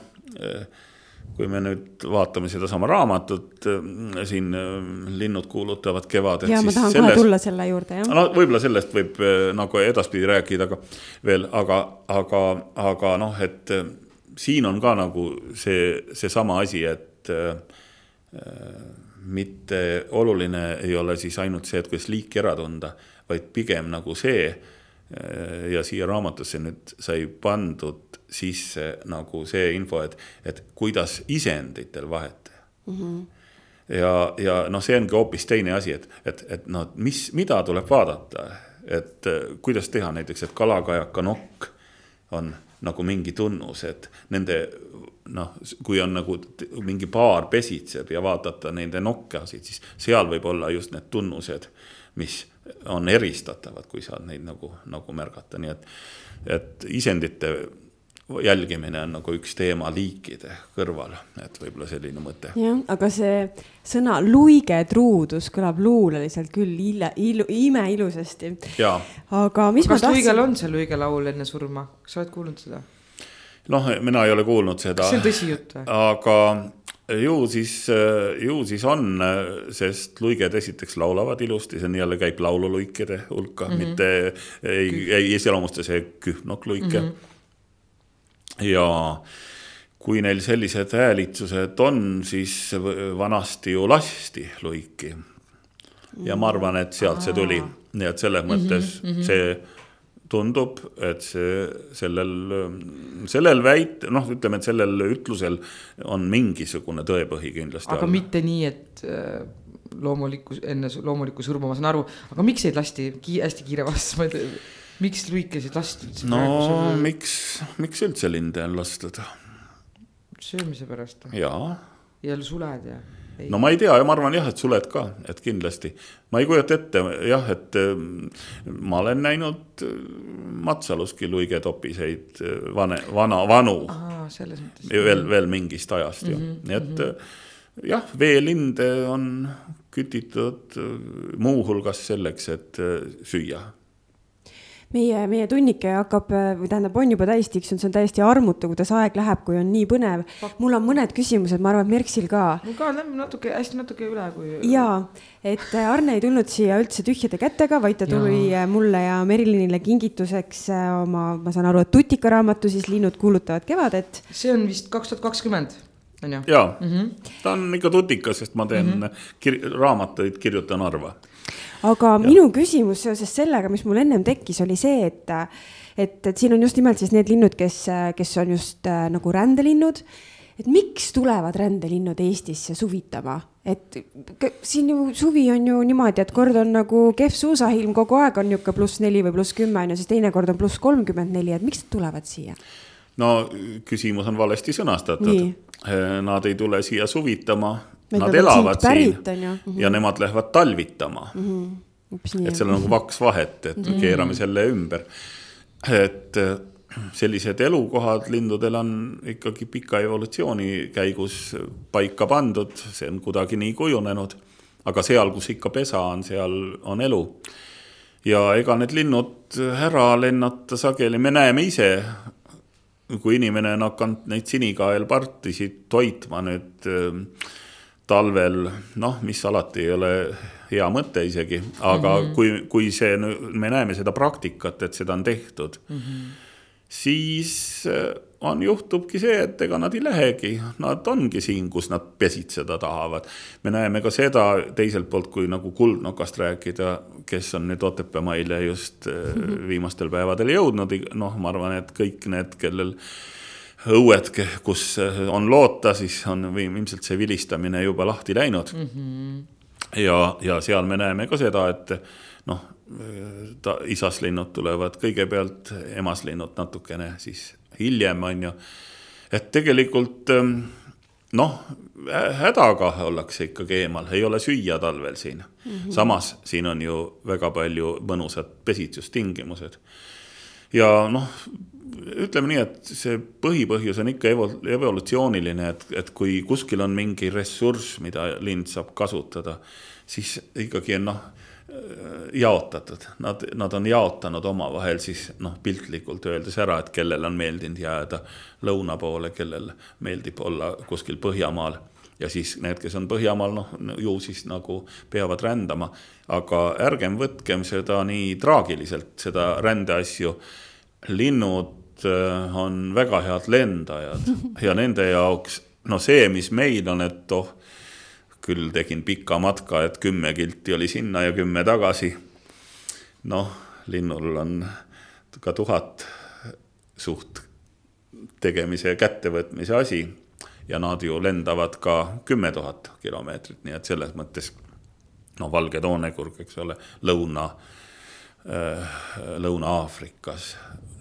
kui me nüüd vaatame sedasama raamatut, siin linnud kuulutavad kevadet. ja ma tahan sellest, kohe tulla selle juurde, jah. no võib-olla sellest võib nagu edaspidi rääkida, aga veel, aga, aga, aga noh, et siin on ka nagu see, seesama asi, et äh, mitte oluline ei ole siis ainult see, et kuidas liiki ära tunda, vaid pigem nagu see äh, ja siia raamatusse nüüd sai pandud sisse nagu see info, et, et kuidas isenditel vahet teha mm. -hmm. ja, ja noh, see ongi hoopis teine asi, et, et, et noh, mis, mida tuleb vaadata, et äh, kuidas teha näiteks, et kalakajaka nokk on nagu mingi tunnus, et nende noh, kui on nagu mingi paar pesitseb ja vaadata nende nokkasid, siis seal võib olla just need tunnused, mis on eristatavad, kui saad neid nagu, nagu märgata, nii et, et isendite jälgimine on nagu üks teema liikide kõrval, et võib-olla selline mõte. jah, aga see sõna luigetruudus kõlab luuleliselt küll ille, ilu, imeilusasti. aga mis kas ma tahtsin. luigel on see luigelaul enne surma, kas sa oled kuulnud seda? noh, mina ei ole kuulnud seda. kas see on tõsijutt või? aga ju siis, ju siis on, sest luiged esiteks laulavad ilusti, see on jälle käib laululuikede hulka mm, -hmm. mitte ei, ei iseloomusta see kühnokluike mm. -hmm ja kui neil sellised häälitsused on, siis vanasti ju lasti luiki. ja ma arvan, et sealt see tuli, nii et selles mõttes mm -hmm. see tundub, et see sellel, sellel väit-, noh, ütleme, et sellel ütlusel on mingisugune tõepõhi kindlasti. aga all. mitte nii, et äh, loomulikku, enne loomulikku surma, ma saan aru, aga miks neid lasti ki hästi kiire vastus, ma ei tea miks luikesid lasti üldse? no praegu? miks, miks üldse linde on lastud? söömise pärast või? jaa. ja suled ja? No ma ei tea ja ma arvan jah, et suled ka, et kindlasti. ma ei kujuta ette jah, et mm, ma olen näinud mm, Matsaluski luigetopiseid mm, vane, vana, vanu. veel, veel mingist ajast ju mm, -hmm, nii et mm -hmm. jah, veelinde on kütitud muuhulgas selleks, et süüa meie, meie tunnike hakkab või tähendab, on juba täis tiksunud, see on täiesti armutu, kuidas aeg läheb, kui on nii põnev. mul on mõned küsimused, ma arvan, et Merksil ka. mul ka lähme natuke, hästi natuke üle, kui. ja, et äh, Arne ei tulnud siia üldse tühjade kätega, vaid ta tuli ja. Äh, mulle ja Merilinile kingituseks äh, oma, ma saan aru, et tutikaraamatu siis Linnud kuulutavad kevadet. see on vist kaks tuhat kakskümmend on ju? jaa mm, -hmm. ta on ikka tutikas, sest ma teen mm -hmm. kir raamatuid, kirjutan harva aga ja. minu küsimus seoses sellega, mis mul ennem tekkis, oli see, et, et, et siin on just nimelt siis need linnud, kes, kes on just äh, nagu rändelinnud. et miks tulevad rändelinnud Eestisse suvitama, et siin ju suvi on ju niimoodi, et kord on nagu kehv suusailm, kogu aeg on niisugune pluss neli või pluss kümme on ju, siis teinekord on pluss kolmkümmend neli, et miks nad tulevad siia? no küsimus on valesti sõnastatud. Nad ei tule siia suvitama, Nad elavad siin mm -hmm. ja nemad lähevad talvitama mm. -hmm. et seal on nagu vaks vahet, et mm -hmm. keerame selle ümber. et äh, sellised elukohad lindudel on ikkagi pika evolutsiooni käigus paika pandud, see on kuidagi nii kujunenud. aga seal, kus ikka pesa on, seal on elu. ja ega need linnud ära lennata sageli, me näeme ise kui inimene on hakanud neid sinikaelpartisid toitma nüüd äh, talvel, noh, mis alati ei ole hea mõte isegi, aga mm -hmm. kui, kui see, me näeme seda praktikat, et seda on tehtud mm, -hmm. siis äh, on, juhtubki see, et ega nad ei lähegi, nad ongi siin, kus nad pesitseda tahavad. me näeme ka seda teiselt poolt, kui nagu kuldnokast rääkida, kes on nüüd Otepää maile just mm -hmm. viimastel päevadel jõudnud, noh, ma arvan, et kõik need, kellel õued, kus on loota, siis on ilmselt see vilistamine juba lahti läinud mm. -hmm. ja, ja seal me näeme ka seda, et noh, ta, isaslinnud tulevad kõigepealt, emaslinnud natukene siis hiljem, on ju. et tegelikult ähm, noh, hädaga ollakse ikkagi eemal, ei ole süüa talvel siin mm. -hmm. samas siin on ju väga palju mõnusad pesitsustingimused. ja noh, ütleme nii, et see põhipõhjus on ikka evol-, evolutsiooniline, et, et kui kuskil on mingi ressurss, mida lind saab kasutada, siis ikkagi on noh, jaotatud, nad, nad on jaotanud omavahel siis noh, piltlikult öeldes ära, et kellel on meeldinud jääda lõuna poole, kellel meeldib olla kuskil Põhjamaal ja siis need, kes on Põhjamaal, noh, ju siis nagu peavad rändama. aga ärgem võtkem seda nii traagiliselt, seda rändeasju. linnud on väga head lendajad ja nende jaoks, no see, mis meil on, et oh, küll tegin pika matka, et kümme kilti oli sinna ja kümme tagasi. noh, linnul on ka tuhat suht tegemise ja kättevõtmise asi. ja nad ju lendavad ka kümme tuhat kilomeetrit, nii et selles mõttes no valge toonekurg, eks ole, lõuna äh,, Lõuna-Aafrikas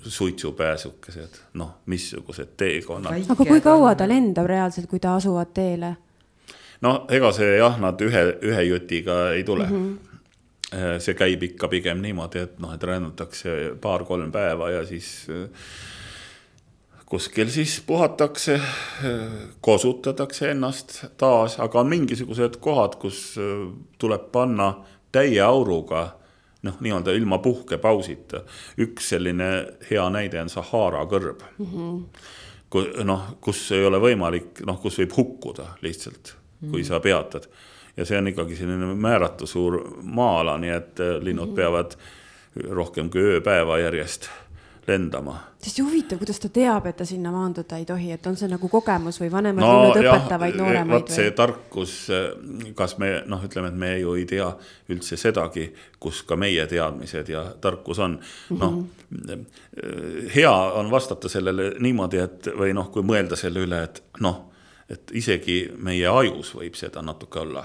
suitsupääsukesed, noh, missugused teekonnad. aga kui kaua ta lendab reaalselt, kui ta asuvad teele? no ega see jah, nad ühe, ühe jutiga ei tule mm. -hmm. see käib ikka pigem niimoodi, et noh, et rännatakse paar-kolm päeva ja siis äh, kuskil siis puhatakse, äh, kosutatakse ennast taas, aga on mingisugused kohad, kus tuleb panna täie auruga noh, nii-öelda ilma puhkepausita. üks selline hea näide on Sahara kõrb mm. -hmm. kui noh, kus ei ole võimalik, noh, kus võib hukkuda lihtsalt, kui mm -hmm. sa peatad. ja see on ikkagi selline määratu suur maa-ala, nii et linnud mm -hmm. peavad rohkem kui ööpäeva järjest lendama. hästi huvitav, kuidas ta teab, et ta sinna maanduda ei tohi, et on see nagu kogemus või vanemad no, linnud õpetavad nooremaid? vot see tarkus, kas me noh, ütleme, et me ju ei tea üldse sedagi, kus ka meie teadmised ja tarkus on. noh, mhm. hea on vastata sellele niimoodi, et või noh, kui mõelda selle üle, et noh, et isegi meie ajus võib seda natuke olla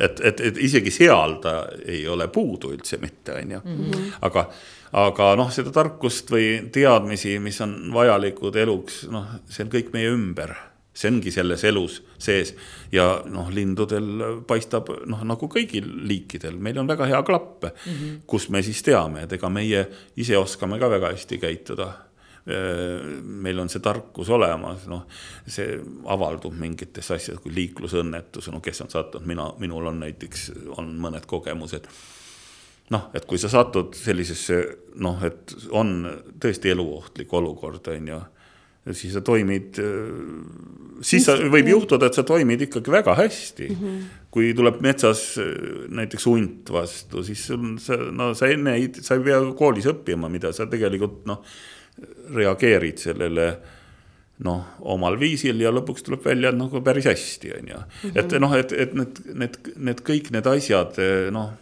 et, et, et isegi seal ta ei ole puudu üldse mitte, on ju, mhm. aga aga noh, seda tarkust või teadmisi, mis on vajalikud eluks, noh, see on kõik meie ümber see ongi selles elus sees ja noh, lindudel paistab noh, nagu kõigil liikidel, meil on väga hea klapp mm, -hmm. kus me siis teame, et ega meie ise oskame ka väga hästi käituda. meil on see tarkus olemas, noh, see avaldub mingites asjades, kui liiklusõnnetus, no kes on sattunud, mina, minul on näiteks, on mõned kogemused noh, et kui sa satud sellisesse noh, et on tõesti eluohtlik olukord, on ju, siis sa toimid, siis sa, võib juhtuda, et sa toimid ikkagi väga hästi mm. -hmm. kui tuleb metsas näiteks hunt vastu, siis sa, no sa enne ei, sa ei pea koolis õppima, mida sa tegelikult noh, reageerid sellele noh, omal viisil ja lõpuks tuleb välja nagu päris hästi, on ju. et noh, et, et need, need, need kõik need asjad noh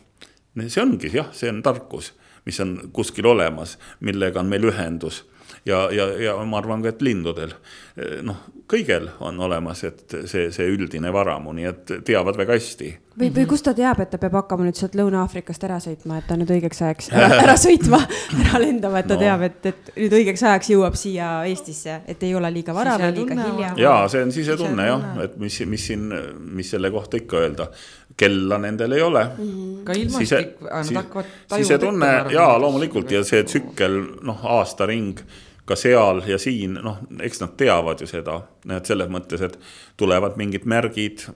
see ongi jah, see on tarkus, mis on kuskil olemas, millega on meil ühendus. Ja, ja, ja ma arvan ka, et lindudel noh, kõigel on olemas, et see, see üldine varamu, nii et teavad väga hästi. või, või kust ta teab, et ta peab hakkama nüüd sealt Lõuna-Aafrikast ära sõitma, et ta nüüd õigeks ajaks ära, ära sõitma, ära lendama, et ta no. teab, et, et nüüd õigeks ajaks jõuab siia Eestisse, et ei ole liiga vara või liiga hilja. ja see on sisetunne jah, et mis, mis siin, mis selle kohta ikka öelda kella nendel ei ole mm. -hmm. ka ilmastik, nad hakkavad sisetunne ja loomulikult ja see tsükkel, noh, aastaring ka seal ja siin, noh, eks nad teavad ju seda, et selles mõttes, et tulevad mingid märgid,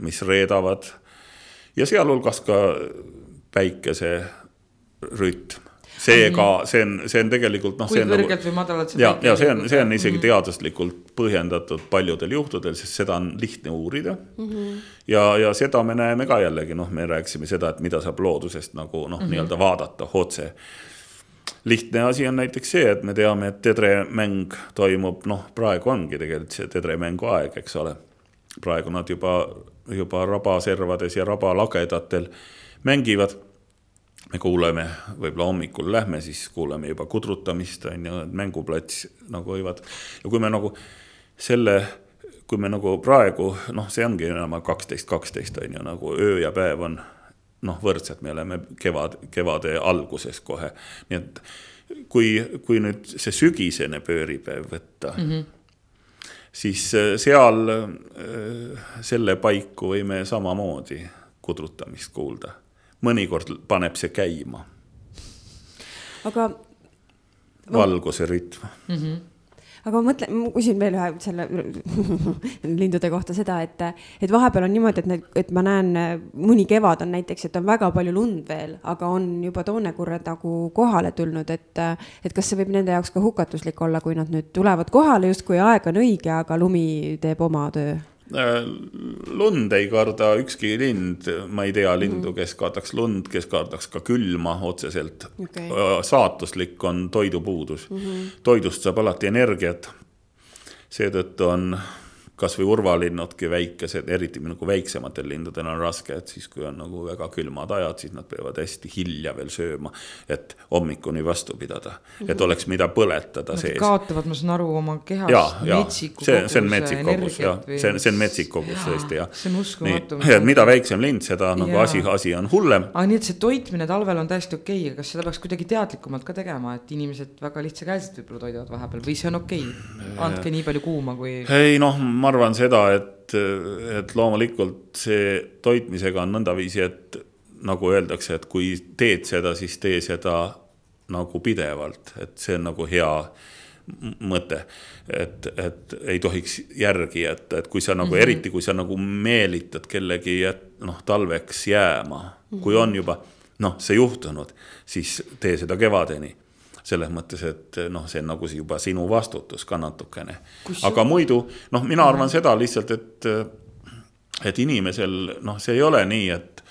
mis reedavad ja sealhulgas ka päikeserütm seega see on, see on tegelikult noh. kui kõrgelt nagu, või madalalt see. ja, ja see on, see on isegi mm -hmm. teaduslikult põhjendatud paljudel juhtudel, sest seda on lihtne uurida mm. -hmm. ja, ja seda me näeme ka jällegi, noh, me rääkisime seda, et mida saab loodusest nagu noh mm -hmm., nii-öelda vaadata otse lihtne asi on näiteks see, et me teame, et tedremäng toimub, noh, praegu ongi tegelikult see tedremängu aeg, eks ole. praegu nad juba, juba rabaservades ja rabalagedatel mängivad. me kuuleme, võib-olla hommikul lähme, siis kuuleme juba kudrutamist, on ju, mänguplats nagu võivad. ja kui me nagu selle, kui me nagu praegu, noh, see ongi enam kaksteist, kaksteist on ju, nagu öö ja päev on noh, võrdsed, me oleme kevad, kevade alguses kohe. nii et kui, kui nüüd see sügisene pööripäev võtta mm, -hmm. siis äh, seal äh, selle paiku võime samamoodi kudrutamist kuulda. mõnikord paneb see käima. aga. valguse rütm mm. -hmm aga ma mõtlen, ma küsin veel ühe selle lindude kohta seda, et, et vahepeal on niimoodi, et need, et ma näen, mõni kevad on näiteks, et on väga palju lund veel, aga on juba toonekurred nagu kohale tulnud, et, et kas see võib nende jaoks ka hukatuslik olla, kui nad nüüd tulevad kohale, justkui aeg on õige, aga lumi teeb oma töö lund ei karda ükski lind, ma ei tea lindu, mhm. kes kardaks lund, kes kardaks ka külma otseselt okay.. Äh, saatuslik on toidupuudus mm, -hmm. toidust saab alati energiat. seetõttu on kasvõi urvalinnudki väikesed, eriti nagu väiksematel lindudel on raske, et siis, kui on nagu väga külmad ajad, siis nad peavad hästi hilja veel sööma, et hommikuni vastu pidada mm, et mhm. oleks, mida põletada nad sees. kaotavad, ma saan aru, oma kehas ja, ja see, see on metsik kogus ja see on, see on metsik kogus tõesti ja. see on uskumatu. et mida väiksem lind, seda nagu ja. asi, asi on hullem. aga nii, et see toitmine talvel on täiesti okei okay., kas seda peaks kuidagi teadlikumalt ka tegema, et inimesed väga lihtsakäeliselt võib-olla toidavad vahepeal või see on okei okay?, andke nii palju kuuma kui. ei noh, ma arvan seda, et, et loomulikult see toitmisega on nõndaviisi, et nagu öeldakse, et kui teed seda, siis tee seda nagu pidevalt, et see on nagu hea mõte. et, et ei tohiks järgi jätta, et kui sa nagu mm, -hmm. eriti kui sa nagu meelitad kellegi, noh, talveks jääma mm, -hmm. kui on juba noh, see juhtunud, siis tee seda kevadeni selles mõttes, et noh, see on nagu juba sinu vastutus ka natukene. aga muidu noh, mina arvan mm -hmm. seda lihtsalt, et, et inimesel noh, see ei ole nii, et,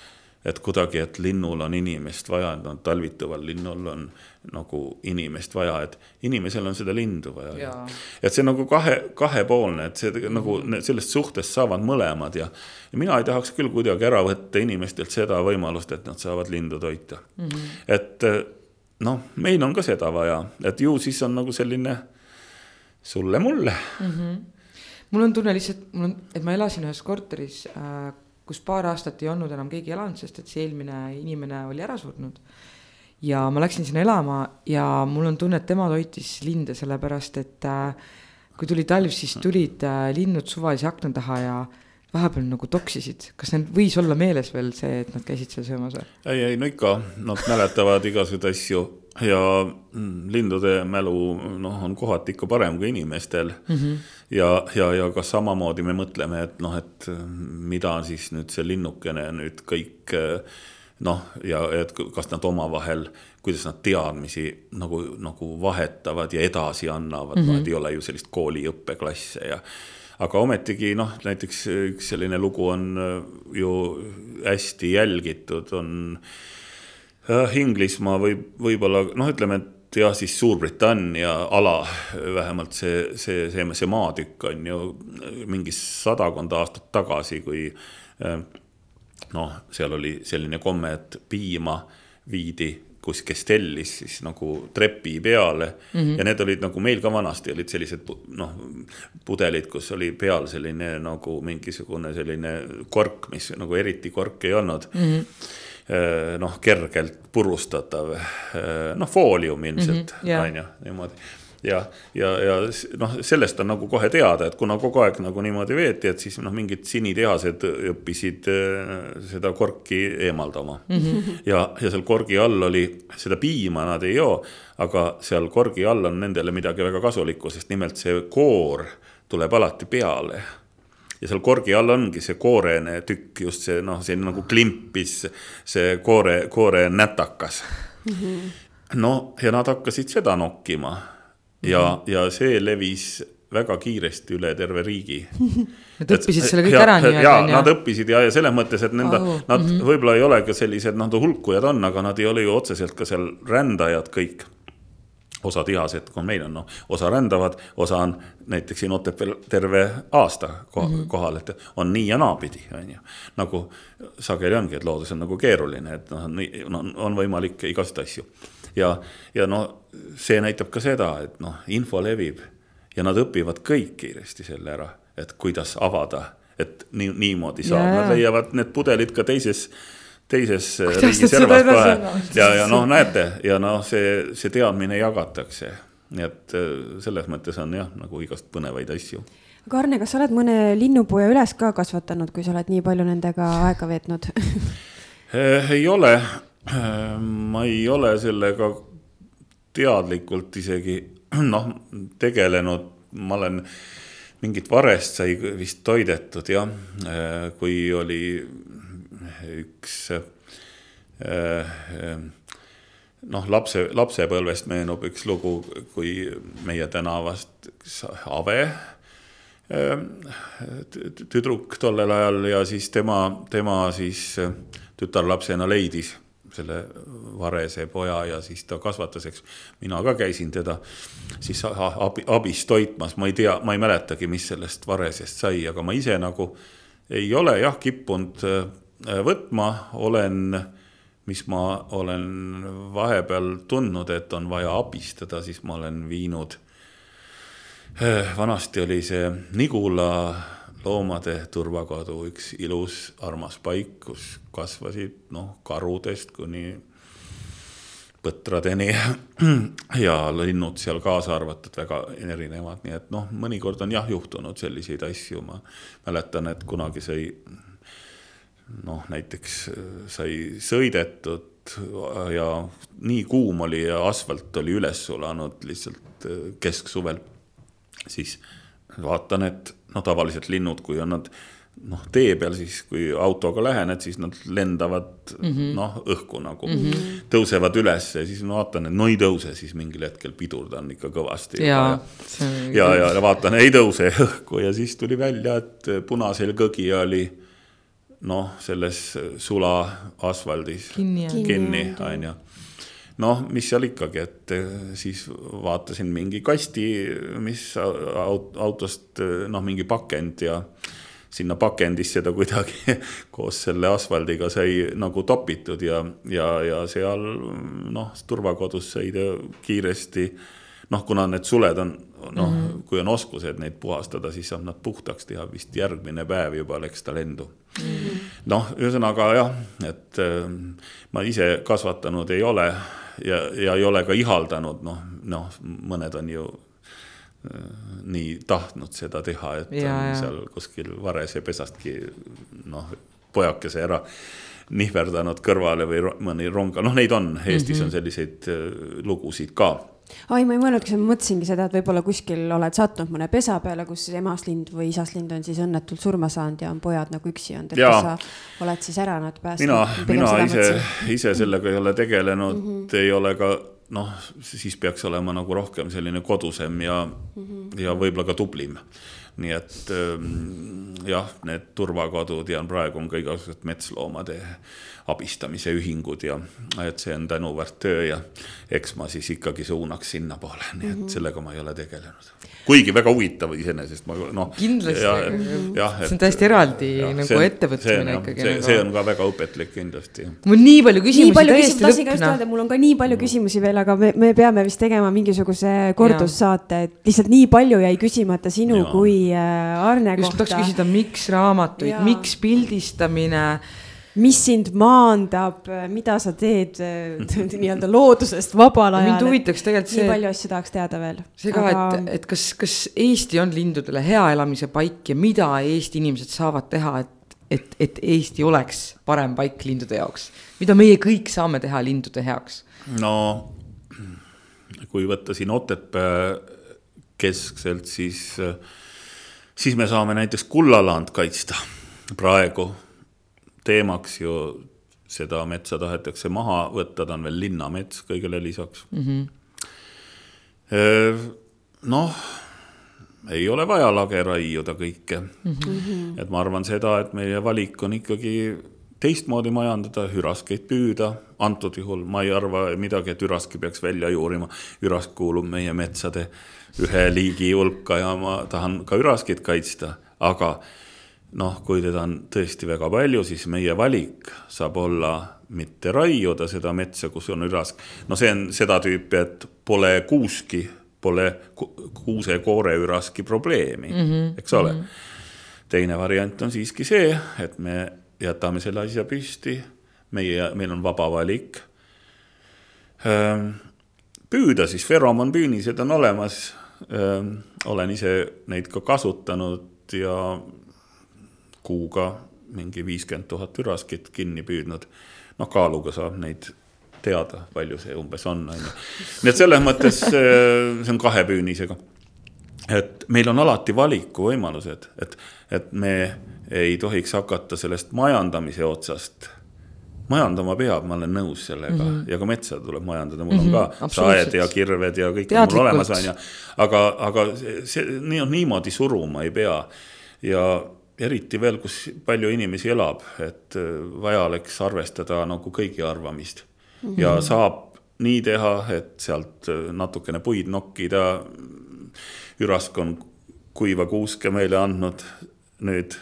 et kuidagi, et linnul on inimest vaja, et noh, talvituval linnul on nagu inimest vaja, et inimesel on seda lindu vaja. et see nagu kahe, kahepoolne, et see nagu sellest suhtest saavad mõlemad ja, ja mina ei tahaks küll kuidagi ära võtta inimestelt seda võimalust, et nad saavad lindu toita mm. -hmm. et noh, meil on ka seda vaja, et ju siis on nagu selline sulle-mulle mm. -hmm. mul on tunne lihtsalt, mul on, et ma elasin ühes korteris äh,, kus paar aastat ei olnud enam keegi elanud, sest et see eelmine inimene oli ära surnud. ja ma läksin sinna elama ja mul on tunne, et tema toitis linde, sellepärast et äh, kui tuli talv, siis tulid äh, linnud suvalise akna taha ja vahepeal nagu toksisid, kas neil võis olla meeles veel see, et nad käisid seal söömas või? ei, ei no ikka, nad mäletavad igasuguseid asju ja mm, lindude mälu noh, on kohati ikka parem kui inimestel mm. -hmm. ja, ja, ja ka samamoodi me mõtleme, et noh, et mida siis nüüd see linnukene nüüd kõik noh, ja et kas nad omavahel, kuidas nad teadmisi nagu, nagu vahetavad ja edasi annavad mm, -hmm. noh, et ei ole ju sellist kooliõppeklasse ja aga ometigi noh, näiteks üks selline lugu on äh, ju hästi jälgitud, on äh, Inglismaa või võib-olla noh, ütleme, et jah, siis Suurbritannia ala, vähemalt see, see, see, see maatükk on ju mingi sadakond aastat tagasi, kui äh, noh, seal oli selline komme, et piima viidi kus, kes tellis siis nagu trepi peale mm. -hmm. ja need olid nagu meil ka vanasti olid sellised noh, pudelid, kus oli peal selline nagu mingisugune selline kork, mis nagu eriti kork ei olnud mm. -hmm noh, kergelt purustatav, noh, foolium ilmselt mm, -hmm, on ju, niimoodi ja, ja, ja noh, sellest on nagu kohe teada, et kuna kogu aeg nagu niimoodi veeti, et siis noh, mingid sinitehased õppisid äh, seda korki eemaldama mm. -hmm. ja, ja seal korgi all oli, seda piima nad ei joo, aga seal korgi all on nendele midagi väga kasulikku, sest nimelt see koor tuleb alati peale ja seal korgi all ongi see koorene tükk, just see noh, see nagu klimpis, see koore, koore nätakas mm. -hmm. no ja nad hakkasid seda nokkima ja -hmm. ja see levis väga kiiresti üle terve riigi. Nad õppisid selle kõik ära nii-öelda. ja, nad õppisid ja, ja selles mõttes, et nende oh,, nad mm -hmm. võib-olla ei ole ka sellised, noh, hulkujad on, aga nad ei ole ju otseselt ka seal rändajad kõik. osad ihased, kui meil on, noh, osa rändavad, osa on näiteks siin Otepääl terve aasta koha, mm -hmm. kohal, et on nii ja naapidi, on ju. nagu sageli ongi, et loodus on nagu keeruline, et noh, on, on võimalik igasuguseid asju ja, ja no see näitab ka seda, et noh, info levib ja nad õpivad kõik kiiresti selle ära, et kuidas avada, et nii, niimoodi saab yeah., nad leiavad need pudelid ka teises teises riigi servas kohe ja, ja noh, näete ja noh, see, see teadmine jagatakse. nii et äh, selles mõttes on jah, nagu igast põnevaid asju. aga Arne, kas sa oled mõne linnupuuja üles ka kasvatanud, kui sa oled nii palju nendega aega veetnud äh, ei ole, ma ei ole sellega teadlikult isegi noh, tegelenud, ma olen mingit varest sai vist toidetud jah, kui oli üks noh, lapse, lapsepõlvest meenub üks lugu, kui meie tänavast üks Ave tüdruk tollel ajal ja siis tema, tema siis tütarlapsena leidis selle varese poja ja siis ta kasvatas, eks. mina ka käisin teda siis abi, abis toitmas, ma ei tea, ma ei mäletagi, mis sellest varesest sai, aga ma ise nagu ei ole jah kippunud äh, võtma, olen, mis ma olen vahepeal tundnud, et on vaja abistada, siis ma olen viinud. Äh, vanasti oli see Nigula loomade turvakodu, üks ilus armas paik, kus kasvasid noh, karudest kuni põtradeni ja linnud seal kaasa arvatud väga erinevad, nii et noh, mõnikord on jah juhtunud selliseid asju, ma mäletan, et kunagi sai noh, näiteks sai sõidetud ja nii kuum oli ja asfalt oli üles sulanud lihtsalt kesksuvel, siis vaatan, et no tavaliselt linnud, kui on nad noh, tee peal siis, kui autoga lähened, siis nad lendavad mm -hmm. noh, õhku nagu mm, -hmm. tõusevad üles ja siis ma vaatan, et no ei tõuse, siis mingil hetkel pidurdan ikka kõvasti. ja, ja, ja, ja vaatan, ei tõuse õhku ja siis tuli välja, et punasel kõgi oli noh, selles sula asfaldis kinni, kinni, on ju noh, mis seal ikkagi, et eh, siis vaatasin mingi kasti, mis autost noh, mingi pakend ja sinna pakendisse ta kuidagi koos selle asfaldiga sai nagu topitud ja, ja, ja seal noh, turvakodus sai ta kiiresti noh, kuna need suled on noh mm -hmm., kui on oskused neid puhastada, siis saab nad puhtaks teha, vist järgmine päev juba läks ta lendu mm -hmm.. noh, ühesõnaga jah, et äh, ma ise kasvatanud ei ole ja, ja ei ole ka ihaldanud, noh, noh, mõned on ju äh, nii tahtnud seda teha, et ja, on ja. seal kuskil varese pesastki noh, pojakese ära nihverdanud kõrvale või mõni ronga, noh, neid on, Eestis mm -hmm. on selliseid äh, lugusid ka ai, ma ei mõelnudki, ma mõtlesingi seda, et võib-olla kuskil oled sattunud mõne pesa peale, kus emaslind või isaslind on siis õnnetult surma saanud ja on pojad nagu üksi olnud, et kas sa oled siis ära nad päästnud? mina, mina ise, ise sellega ei ole tegelenud mm, -hmm. ei ole ka noh, siis peaks olema nagu rohkem selline kodusem ja mm, -hmm. ja võib-olla ka tublim nii et ähm, jah, need turvakodud ja praegu on ka igasugused metsloomade abistamise ühingud ja et see on tänuväärt töö ja eks ma siis ikkagi suunaks sinnapoole, nii et -hmm. sellega ma ei ole tegelenud. Kuigi väga huvitav iseenesest, ma noh. kindlasti, see on täiesti eraldi ja, nagu see, ettevõtmine ikkagi. see, nagu... see on ka väga õpetlik kindlasti. mul nii palju küsimusi täiesti lõppna. mul on ka nii palju küsimusi veel, aga me, me peame vist tegema mingisuguse kordussaate, et lihtsalt nii palju jäi küsimata sinu ja. kui äh, Arne kohta. just tahaks küsida, miks raamatuid, miks pildistamine mis sind maandab, mida sa teed nii-öelda loodusest vabal ajal? mind huvitaks tegelikult see. nii palju asju tahaks teada veel. see ka Aga..., et, et kas, kas Eesti on lindudele hea elamise paik ja mida Eesti inimesed saavad teha, et, et, et Eesti oleks parem paik lindude jaoks? mida meie kõik saame teha lindude heaks? no kui võtta siin Otepää keskselt, siis, siis me saame näiteks kullaland kaitsta praegu teemaks ju seda metsa tahetakse maha võtta, ta on veel linnamets kõigele lisaks mm. -hmm. noh, ei ole vaja lage raiuda kõike mm. -hmm. et ma arvan seda, et meie valik on ikkagi teistmoodi majandada, hüraskeid püüda, antud juhul ma ei arva midagi, et üraski peaks välja juurima. ürask kuulub meie metsade ühe liigi hulka ja ma tahan ka üraskit kaitsta, aga noh, kui teda on tõesti väga palju, siis meie valik saab olla mitte raiuda seda metsa, kus on ürask. no see on seda tüüpi, et pole kuuski, pole kuuse-koore üraski probleemi mm, -hmm. eks ole mm. -hmm. teine variant on siiski see, et me jätame selle asja püsti, meie, meil on vaba valik. Ehm, püüda siis, feromonpüünised on olemas. Ehm, olen ise neid ka kasutanud ja kuuga mingi viiskümmend tuhat üraskit kinni püüdnud. noh, kaaluga saab neid teada, palju see umbes on, on ju. nii et selles mõttes äh, see on kahe püünisega. et meil on alati valikuvõimalused, et, et me ei tohiks hakata sellest majandamise otsast majandama peab, ma olen nõus sellega mm -hmm. ja ka metsa tuleb majandada, mul mm -hmm. on mhm, ka saed ja kirved ja kõik on mul olemas, on ju. aga, aga see nii, niimoodi suruma ei pea ja eriti veel, kus palju inimesi elab, et äh, vaja oleks arvestada nagu kõigi arvamist mm. -hmm. ja saab nii teha, et sealt äh, natukene puid nokkida. ürask on kuiva kuuske meile andnud, nüüd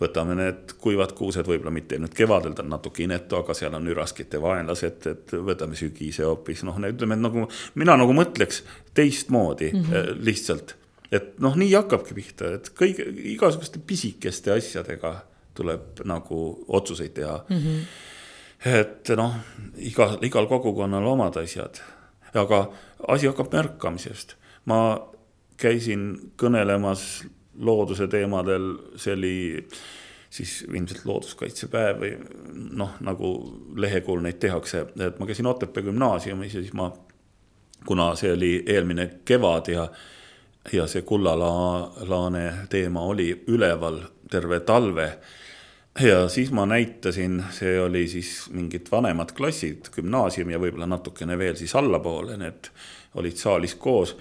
võtame need kuivad kuused, võib-olla mitte nüüd kevadel, ta on natuke inetu, aga seal on üraskite vaenlased, et võtame sügise hoopis, noh, ütleme, et nagu mina nagu mõtleks teistmoodi mm -hmm. lihtsalt et noh, nii hakkabki pihta, et kõige, igasuguste pisikeste asjadega tuleb nagu otsuseid teha mm. -hmm. et noh, iga, igal kogukonnal omad asjad, aga asi hakkab märkamisest. ma käisin kõnelemas looduse teemadel, see oli siis ilmselt looduskaitsepäev või noh, nagu lehekujul neid tehakse, et ma käisin Otepää gümnaasiumis ja siis ma, kuna see oli eelmine kevad ja ja see kullalaane teema oli üleval terve talve. ja siis ma näitasin, see oli siis mingid vanemad klassid, gümnaasium ja võib-olla natukene veel siis allapoole, need olid saalis koos.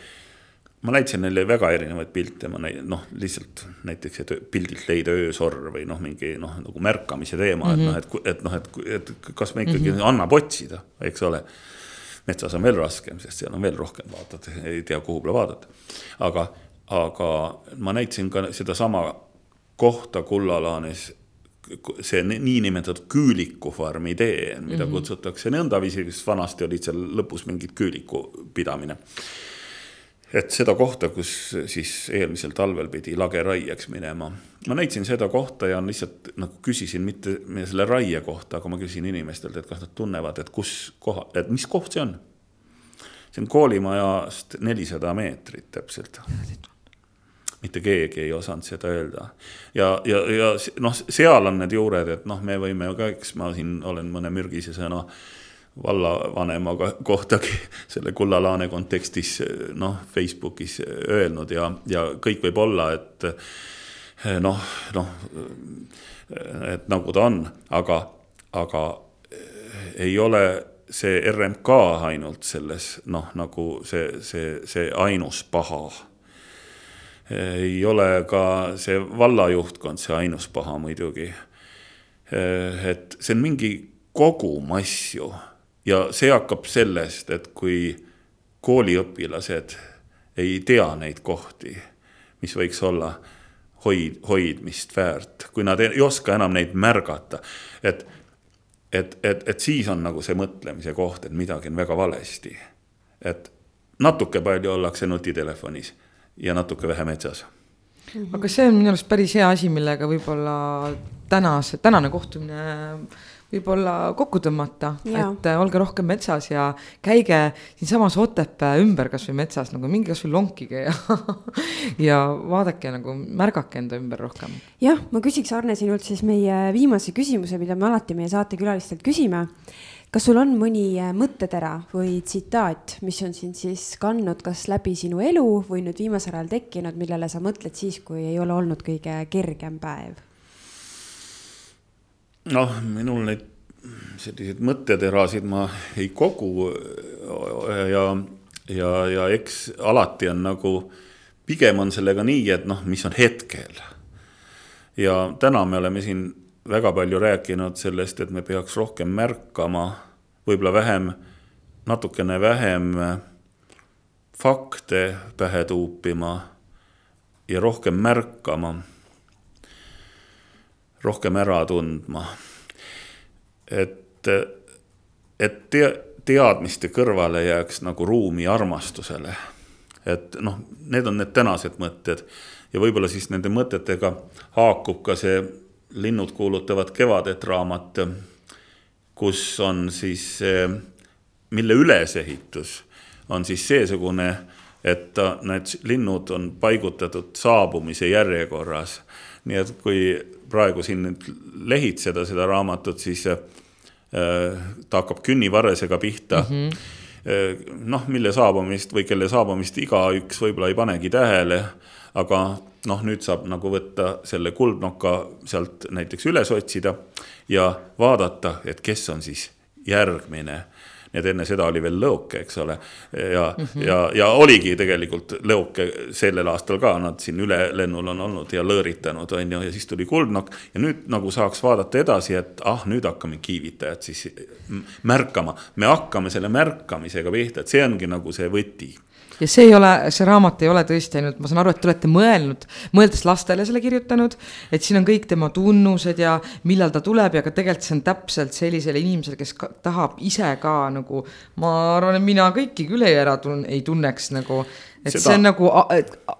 ma näitasin neile väga erinevaid pilte, ma näin-, noh, lihtsalt näiteks, et pildilt leida öösorr või noh, mingi noh, nagu märkamise teema mm, -hmm. et noh, et, et noh, et, et kas me ikkagi mm -hmm. annab otsida, eks ole metsas on veel raskem, sest seal on veel rohkem vaadata, ei tea, kuhu poole vaadata. aga, aga ma näitasin ka sedasama kohta Kullalaanis, see niinimetatud küülikufarmi tee, mida mm -hmm. kutsutakse nõndaviisi, sest vanasti olid seal lõpus mingid küüliku pidamine et seda kohta, kus siis eelmisel talvel pidi lageraieks minema. ma näitasin seda kohta ja lihtsalt nagu küsisin mitte selle raie kohta, aga ma küsisin inimestelt, et kas nad tunnevad, et kus koha, et mis koht see on. see on koolimajast nelisada meetrit täpselt. mitte keegi ei osanud seda öelda. ja, ja, ja noh, seal on need juured, et noh, me võime ka, eks ma siin olen mõne mürgise sõna vallavanema kohtagi selle kullalaane kontekstis noh, Facebookis öelnud ja, ja kõik võib olla, et noh, noh, et nagu ta on, aga, aga ei ole see RMK ainult selles noh, nagu see, see, see ainus paha. ei ole ka see vallajuhtkond see ainus paha muidugi. et see on mingi kogum asju ja see hakkab sellest, et kui kooliõpilased ei tea neid kohti, mis võiks olla hoid, hoidmist väärt, kui nad ei oska enam neid märgata, et, et, et, et siis on nagu see mõtlemise koht, et midagi on väga valesti. et natuke palju ollakse nutitelefonis ja natuke vähe metsas aga see on minu arust päris hea asi, millega võib-olla tänase, tänane kohtumine võib-olla kokku tõmmata, et äh, olge rohkem metsas ja käige siinsamas Otepää ümber kasvõi metsas nagu minge kasvõi lonkige ja ja vaadake nagu, märgake enda ümber rohkem. jah, ma küsiks Arne sinult siis meie viimase küsimuse, mida me alati meie saatekülalistelt küsime. kas sul on mõni äh, mõttetera või tsitaat, mis on sind siis kandnud kas läbi sinu elu või nüüd viimasel ajal tekkinud, millele sa mõtled siis, kui ei ole olnud kõige kergem päev? Noh, minul neid selliseid mõtteterasid ma ei kogu ja, ja, ja eks alati on nagu, pigem on sellega nii, et noh, mis on hetkel. ja täna me oleme siin väga palju rääkinud sellest, et me peaks rohkem märkama, võib-olla vähem, natukene vähem fakte pähe tuupima ja rohkem märkama rohkem ära tundma. et, et te, teadmiste kõrvale jääks nagu ruumi armastusele. et noh, need on need tänased mõtted ja võib-olla siis nende mõtetega haakub ka see Linnud kuulutavad kevadet raamat, kus on siis, mille ülesehitus on siis seesugune, et need linnud on paigutatud saabumise järjekorras. nii et kui praegu siin nüüd lehitseda seda raamatut, siis äh, ta hakkab künnivarresega pihta mm. -hmm. noh, mille saabumist või kelle saabumist igaüks võib-olla ei panegi tähele, aga noh, nüüd saab nagu võtta selle kuldnoka sealt näiteks üles otsida ja vaadata, et kes on siis järgmine. Nii et enne seda oli veel Lõoke, eks ole. ja mm, -hmm. ja, ja oligi tegelikult Lõoke sellel aastal ka, nad siin ülelennul on olnud ja lõõritanud, on ju, ja siis tuli Kuldnokk. ja nüüd nagu saaks vaadata edasi, et ah, nüüd hakkame kiivitajat siis märkama. me hakkame selle märkamisega pihta, et see ongi nagu see võti ja see ei ole, see raamat ei ole tõesti ainult, ma saan aru, et te olete mõelnud, mõeldes lastele selle kirjutanud, et siin on kõik tema tunnused ja millal ta tuleb ja ka tegelikult see on täpselt sellisele inimesele, kes ka, tahab ise ka nagu, ma arvan, et mina kõiki küll ei ära tun-, ei tunneks nagu et seda, see on nagu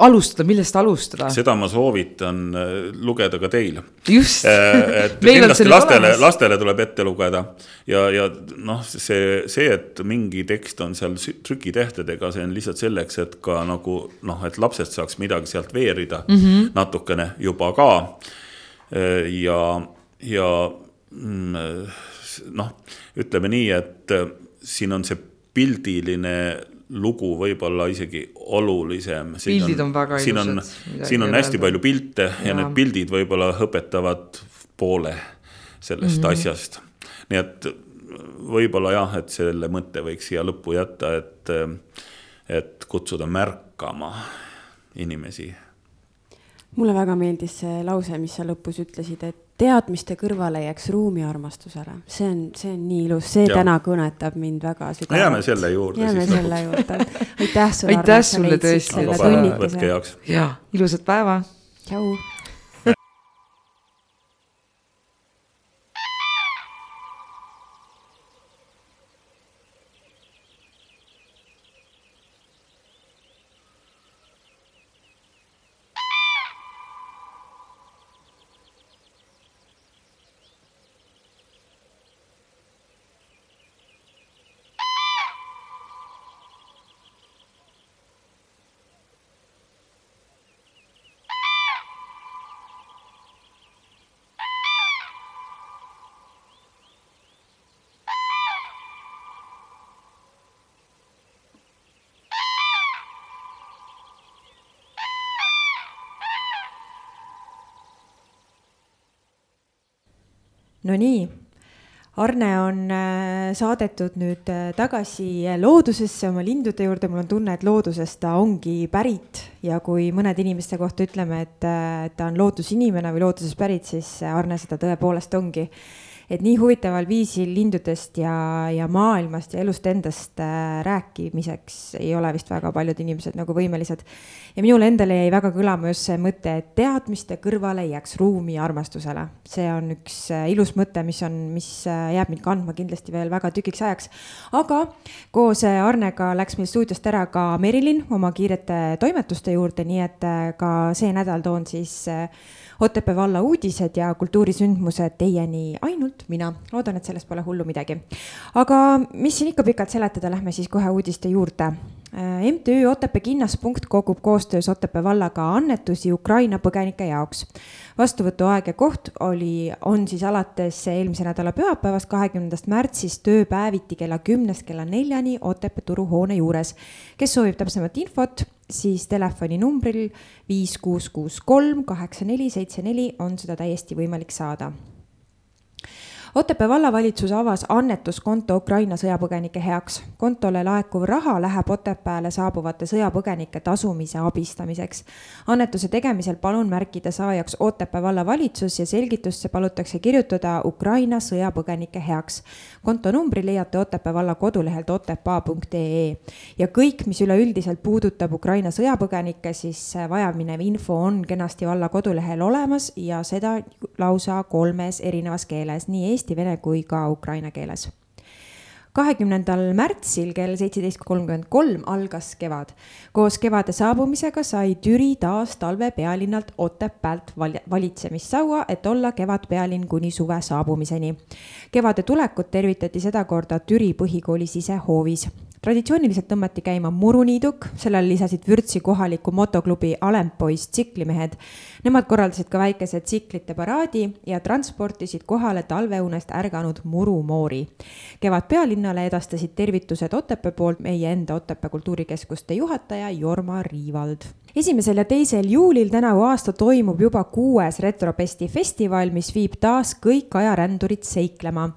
alustada, millest alustada. seda ma soovitan äh, lugeda ka teil. just äh, et kindlasti lastele, lastele tuleb ette lugeda ja, ja noh, see, see, et mingi tekst on seal trükitehtedega, see on lihtsalt selleks, et ka nagu noh, et lapsed saaks midagi sealt veerida mm -hmm. natukene juba ka. Äh, ja, ja mm, noh, ütleme nii, et siin on see pildiline lugu võib-olla isegi olulisem. pildid on, on väga siin ilusad. siin on hästi palju pilte ja, ja need pildid võib-olla õpetavad poole sellest mm -hmm. asjast. nii et võib-olla jah, et selle mõtte võiks siia lõppu jätta, et, et kutsuda märkama inimesi. mulle väga meeldis see lause, mis sa lõpus ütlesid, et teadmiste kõrvale jääks ruumi armastusele, see on, see on nii ilus, see ja. täna kõnetab mind väga sügavalt. jääme selle juurde. jääme siis selle juurde, aitäh sulle. aitäh sulle tõesti. võtke heaks. ja, ilusat päeva. tšau. No nii, Arne on äh, saadetud nüüd äh, tagasi loodusesse oma lindude juurde, mul on tunne, et loodusest ta ongi pärit. Ja kui mõnede inimeste kohta ütleme, et äh, ta on loodusinimene või loodusest pärit, siis Arne seda tõepoolest ongi et nii huvitaval viisil lindudest ja, ja maailmast ja elust endast äh, rääkimiseks ei ole vist väga paljud inimesed nagu võimelised. ja minule endale jäi väga kõlama just see mõte, et teadmiste kõrvale jääks ruumi armastusele. see on üks äh, ilus mõte, mis on, mis äh, jääb mind kandma kindlasti veel väga tükiks ajaks. aga koos Arnega läks meil stuudiost ära ka Merilin oma kiirete toimetuste juurde, nii et ka see nädal toon siis Otepää valla uudised ja kultuurisündmused teieni ainult mina. loodan, et sellest pole hullu midagi. aga mis siin ikka pikalt seletada, lähme siis kohe uudiste juurde. Äh, MTÜ Otepää kinnas.punkt kogub koostöös Otepää vallaga annetusi Ukraina põgenike jaoks. vastuvõtuaeg ja koht oli, on siis alates eelmise nädala pühapäevast, kahekümnendast märtsist ööpäeviti kella kümnest kella neljani Otepää turuhoone juures. kes soovib täpsemat infot siis telefoninumbril viis, kuus, kuus, kolm, kaheksa, neli, seitse, neli on seda täiesti võimalik saada Otepää vallavalitsus avas annetuskonto Ukraina sõjapõgenike heaks. kontole laekuv raha läheb Otepääle saabuvate sõjapõgenike tasumise abistamiseks. annetuse tegemisel palun märkida saajaks Otepää vallavalitsus ja selgitusse palutakse kirjutada Ukraina sõjapõgenike heaks. kontonumbri leiate Otepää valla kodulehelt otepaa.ee ja kõik, mis üleüldiselt puudutab Ukraina sõjapõgenikke, siis vajaminev info on kenasti valla kodulehel olemas ja seda lausa kolmes erinevas keeles, nii eesti eesti, vene kui ka ukraina keeles kahekümnendal märtsil kell seitseteist kolmkümmend kolm algas kevad. koos kevade saabumisega sai Türi taas talve pealinnalt Otepäält valitsemissaua, et olla kevadpealinn kuni suve saabumiseni. kevade tulekut tervitati sedakorda Türi põhikooli sisehoovis traditsiooniliselt tõmmati käima muruniiduk, sellele lisasid vürtsi kohaliku motoklubi Alempoiss tsiklimehed. Nemad korraldasid ka väikese tsiklite paraadi ja transportisid kohale talveunest ärganud murumoori. kevad pealinnale edastasid tervitused Otepää poolt meie enda Otepää kultuurikeskuste juhataja Jorma Riivald esimesel ja teisel juulil tänavu aasta toimub juba kuues Retropesti festival, mis viib taas kõik ajarändurid seiklema.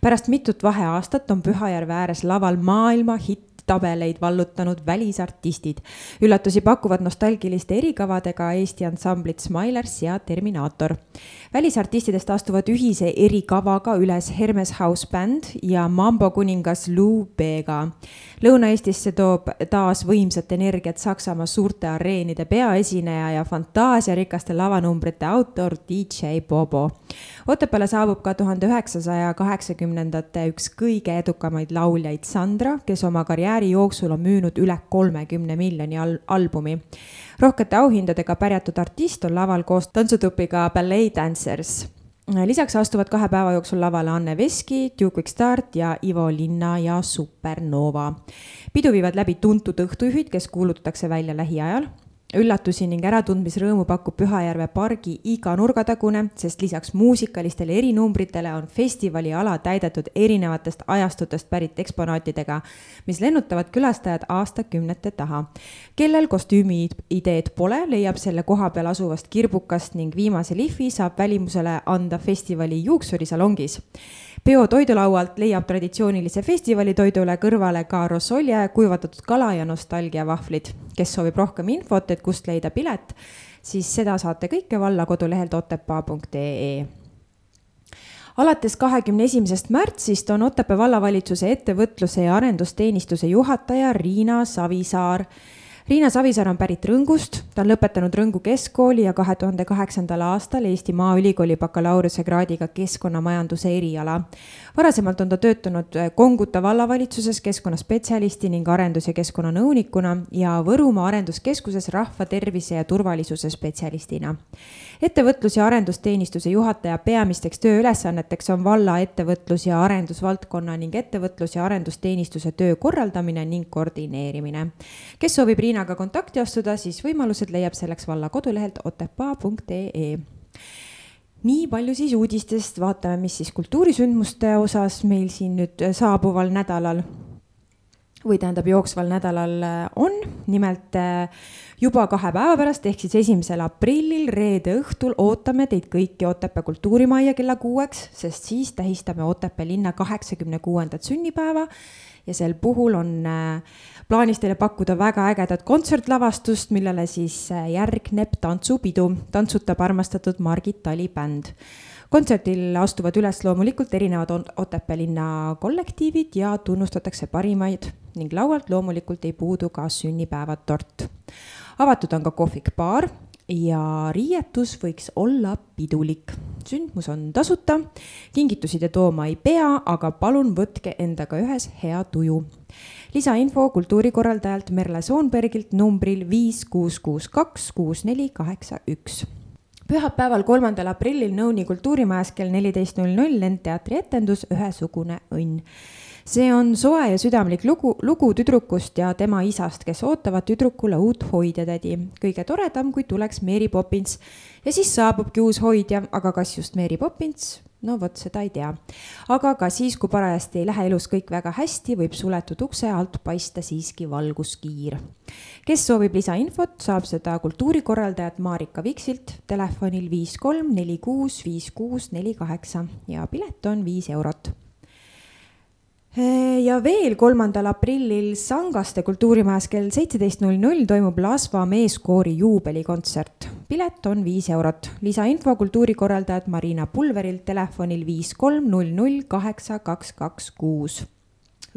pärast mitut vaheaastat on Pühajärve ääres laval maailma hitt tabeleid vallutanud välisartistid. üllatusi pakuvad nostalgiliste erikavadega Eesti ansamblid Smilers ja Terminaator. Välisartistidest astuvad ühise erikavaga üles Hermes House Band ja Mambo kuningas Lou Bega. Lõuna-Eestisse toob taas võimsat energiat Saksamaa suurte areenide peaesineja ja fantaasiarikaste lavanumbrite autor DJ Bobo. Otepääle saabub ka tuhande üheksasaja kaheksakümnendate üks kõige edukamaid lauljaid Sandra, kes oma karjääri jooksul on müünud üle kolmekümne miljoni al albumi. rohkete auhindadega pärjatud artist on laval koos tantsutupiga Ballet Dancers lisaks astuvad kahe päeva jooksul lavale Anne Veski, Duke Quick Start ja Ivo Linna ja Supernova. pidu viivad läbi tuntud õhtujuhid, kes kuulutatakse välja lähiajal üllatusi ning äratundmisrõõmu pakub Pühajärve pargi iga nurgatagune, sest lisaks muusikalistele erinumbritele on festivali ala täidetud erinevatest ajastutest pärit eksponaatidega, mis lennutavad külastajad aastakümnete taha. kellel kostüümiideed pole, leiab selle kohapeal asuvast kirbukast ning viimase lihvi saab välimusele anda festivali juuksurisalongis peo toidulaualt leiab traditsioonilise festivali kõrvale ka rosolje, kuivatatud kala ja nostalgiavahvlid. kes soovib rohkem infot, et kust leida pilet, siis seda saate kõike valla kodulehelt otepaa.ee alates kahekümne esimesest märtsist on Otepää vallavalitsuse ettevõtluse ja arendusteenistuse juhataja Riina Savisaar Riina Savisaar on pärit Rõngust, ta on lõpetanud Rõngu keskkooli ja kahe tuhande kaheksandal aastal Eesti Maaülikooli bakalaureusekraadiga keskkonnamajanduse eriala. varasemalt on ta töötanud Konguta vallavalitsuses keskkonnaspetsialisti ning arendus- ja keskkonnanõunikuna ja Võrumaa Arenduskeskuses rahvatervise ja turvalisuse spetsialistina. Ettevõtlus- ja arendusteenistuse juhataja peamisteks tööülesanneteks on valla ettevõtlus- ja arendusvaldkonna ning ettevõtlus- ja arendusteenistuse töö korraldamine ning koordineerimine. kes soovib Riina Riinaga kontakti astuda, siis võimalused leiab selleks valla kodulehelt otepaa.ee nii palju siis uudistest, vaatame, mis siis kultuurisündmuste osas meil siin nüüd saabuval nädalal või tähendab jooksval nädalal on. nimelt juba kahe päeva pärast ehk siis esimesel aprillil, reede õhtul ootame teid kõiki Otepää kultuurimajja kella kuueks, sest siis tähistame Otepää linna kaheksakümne kuuendat sünnipäeva ja sel puhul on äh, plaanis teile pakkuda väga ägedat kontsertlavastust, millele siis äh, järgneb tantsupidu, tantsutab armastatud Margit Tali bänd. kontserdil astuvad üles loomulikult erinevad Otepää linna kollektiivid ja tunnustatakse parimaid ning laualt loomulikult ei puudu ka sünnipäevatort. avatud on ka kohvik-baar ja riietus võiks olla pidulik. sündmus on tasuta, kingitusi te tooma ei pea, aga palun võtke endaga ühes hea tuju. lisainfo kultuurikorraldajalt Merle Soonbergilt numbril viis kuus kuus kaks kuus neli kaheksa üks pühapäeval, kolmandal aprillil Nõuni kultuurimajas kell neliteist null null lendteatri etendus Ühesugune õnn see on soe ja südamlik lugu, lugu tüdrukust ja tema isast, kes ootavad tüdrukule uut hoidjatädi. kõige toredam, kui tuleks Mary Poppins ja siis saabubki uus hoidja, aga kas just Mary Poppins? no vot, seda ei tea. aga ka siis, kui parajasti ei lähe elus kõik väga hästi, võib suletud ukse alt paista siiski valguskiir. kes soovib lisainfot, saab seda kultuurikorraldajat Marika Viksilt telefonil viis kolm neli kuus viis kuus neli kaheksa ja pilet on viis eurot ja veel kolmandal aprillil Sangaste kultuurimajas kell seitseteist null null toimub Lasva meeskoori juubelikontsert. pilet on viis eurot. lisainfo kultuurikorraldajad Marina Pulverilt telefonil viis kolm null null kaheksa kaks kaks kuus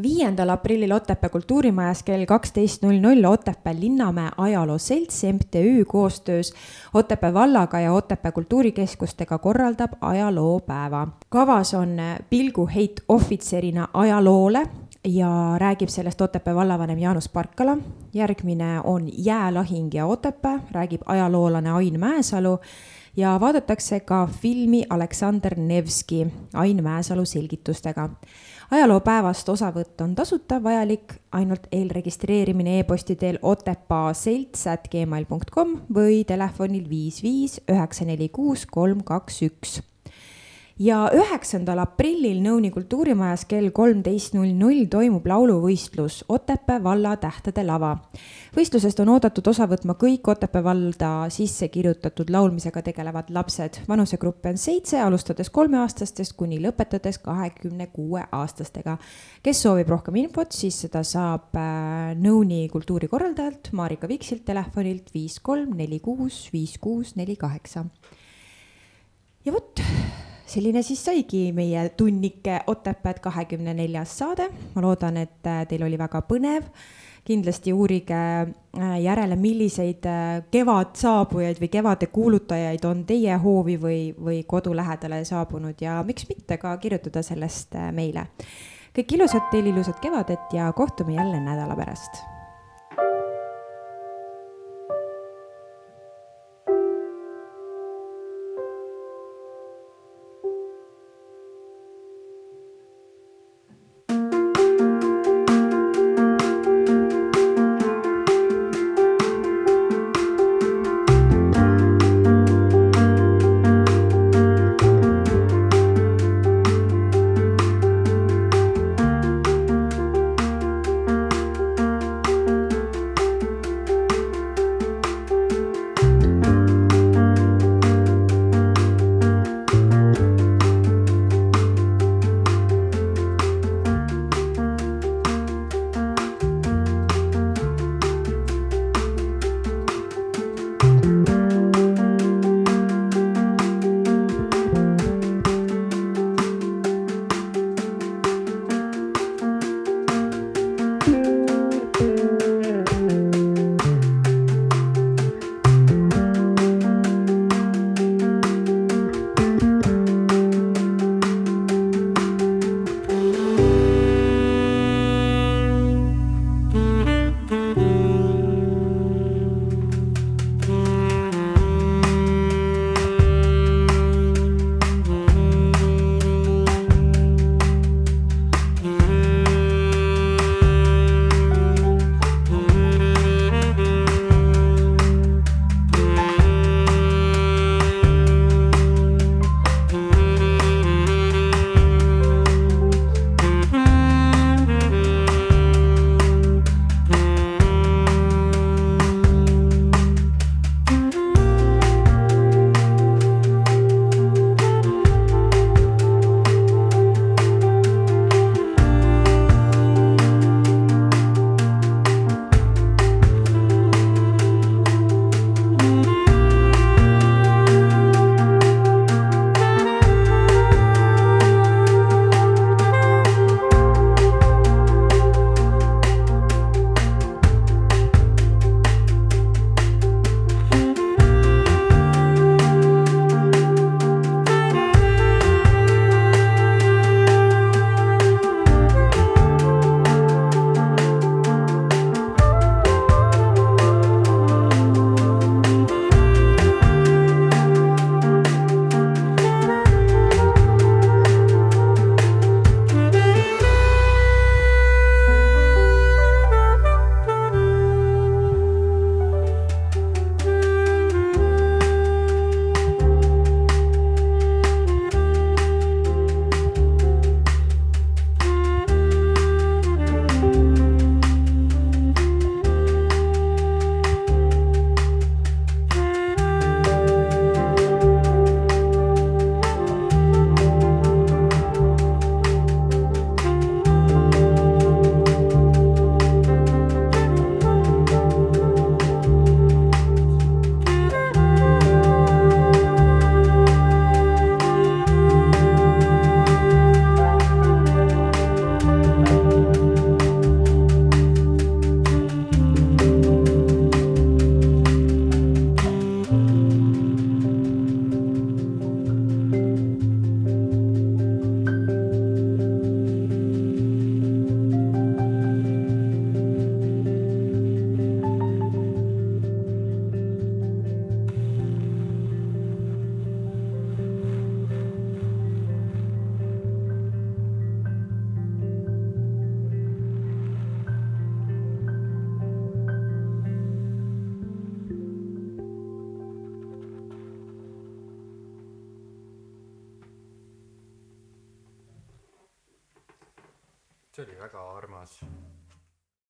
viiendal aprillil Otepää kultuurimajas kell kaksteist null null Otepää Linnamäe Ajaloo Selts MTÜ koostöös Otepää vallaga ja Otepää kultuurikeskustega korraldab ajaloopäeva. kavas on pilguheit ohvitserina ajaloole ja räägib sellest Otepää vallavanem Jaanus Parkala. järgmine on Jäälahing ja Otepää, räägib ajaloolane Ain Mäesalu ja vaadatakse ka filmi Aleksander Nevski Ain Mäesalu selgitustega ajaloopäevast osavõtt on tasuta, vajalik ainult eelregistreerimine e-posti teel otepaaselts.gmail.com või telefonil viis viis üheksa neli kuus kolm kaks üks ja üheksandal aprillil Nõuni kultuurimajas kell kolmteist null null toimub lauluvõistlus Otepää valla tähtede lava. võistlusest on oodatud osa võtma kõik Otepää valda sisse kirjutatud laulmisega tegelevad lapsed. vanusegruppe on seitse, alustades kolmeaastastest kuni lõpetades kahekümne kuue aastastega. kes soovib rohkem infot, siis seda saab äh, Nõuni kultuurikorraldajalt Marika Viksilt telefonilt viis kolm neli kuus viis kuus neli kaheksa. ja vot selline siis saigi meie tunnike Otepääd kahekümne neljas saade. ma loodan, et äh, teil oli väga põnev. kindlasti uurige äh, järele, milliseid äh, kevadsaabujaid või kevade kuulutajaid on teie hoovi või, või kodu lähedale saabunud ja miks mitte ka kirjutada sellest meile. kõik ilusat teile, ilusat kevadet ja kohtume jälle nädala pärast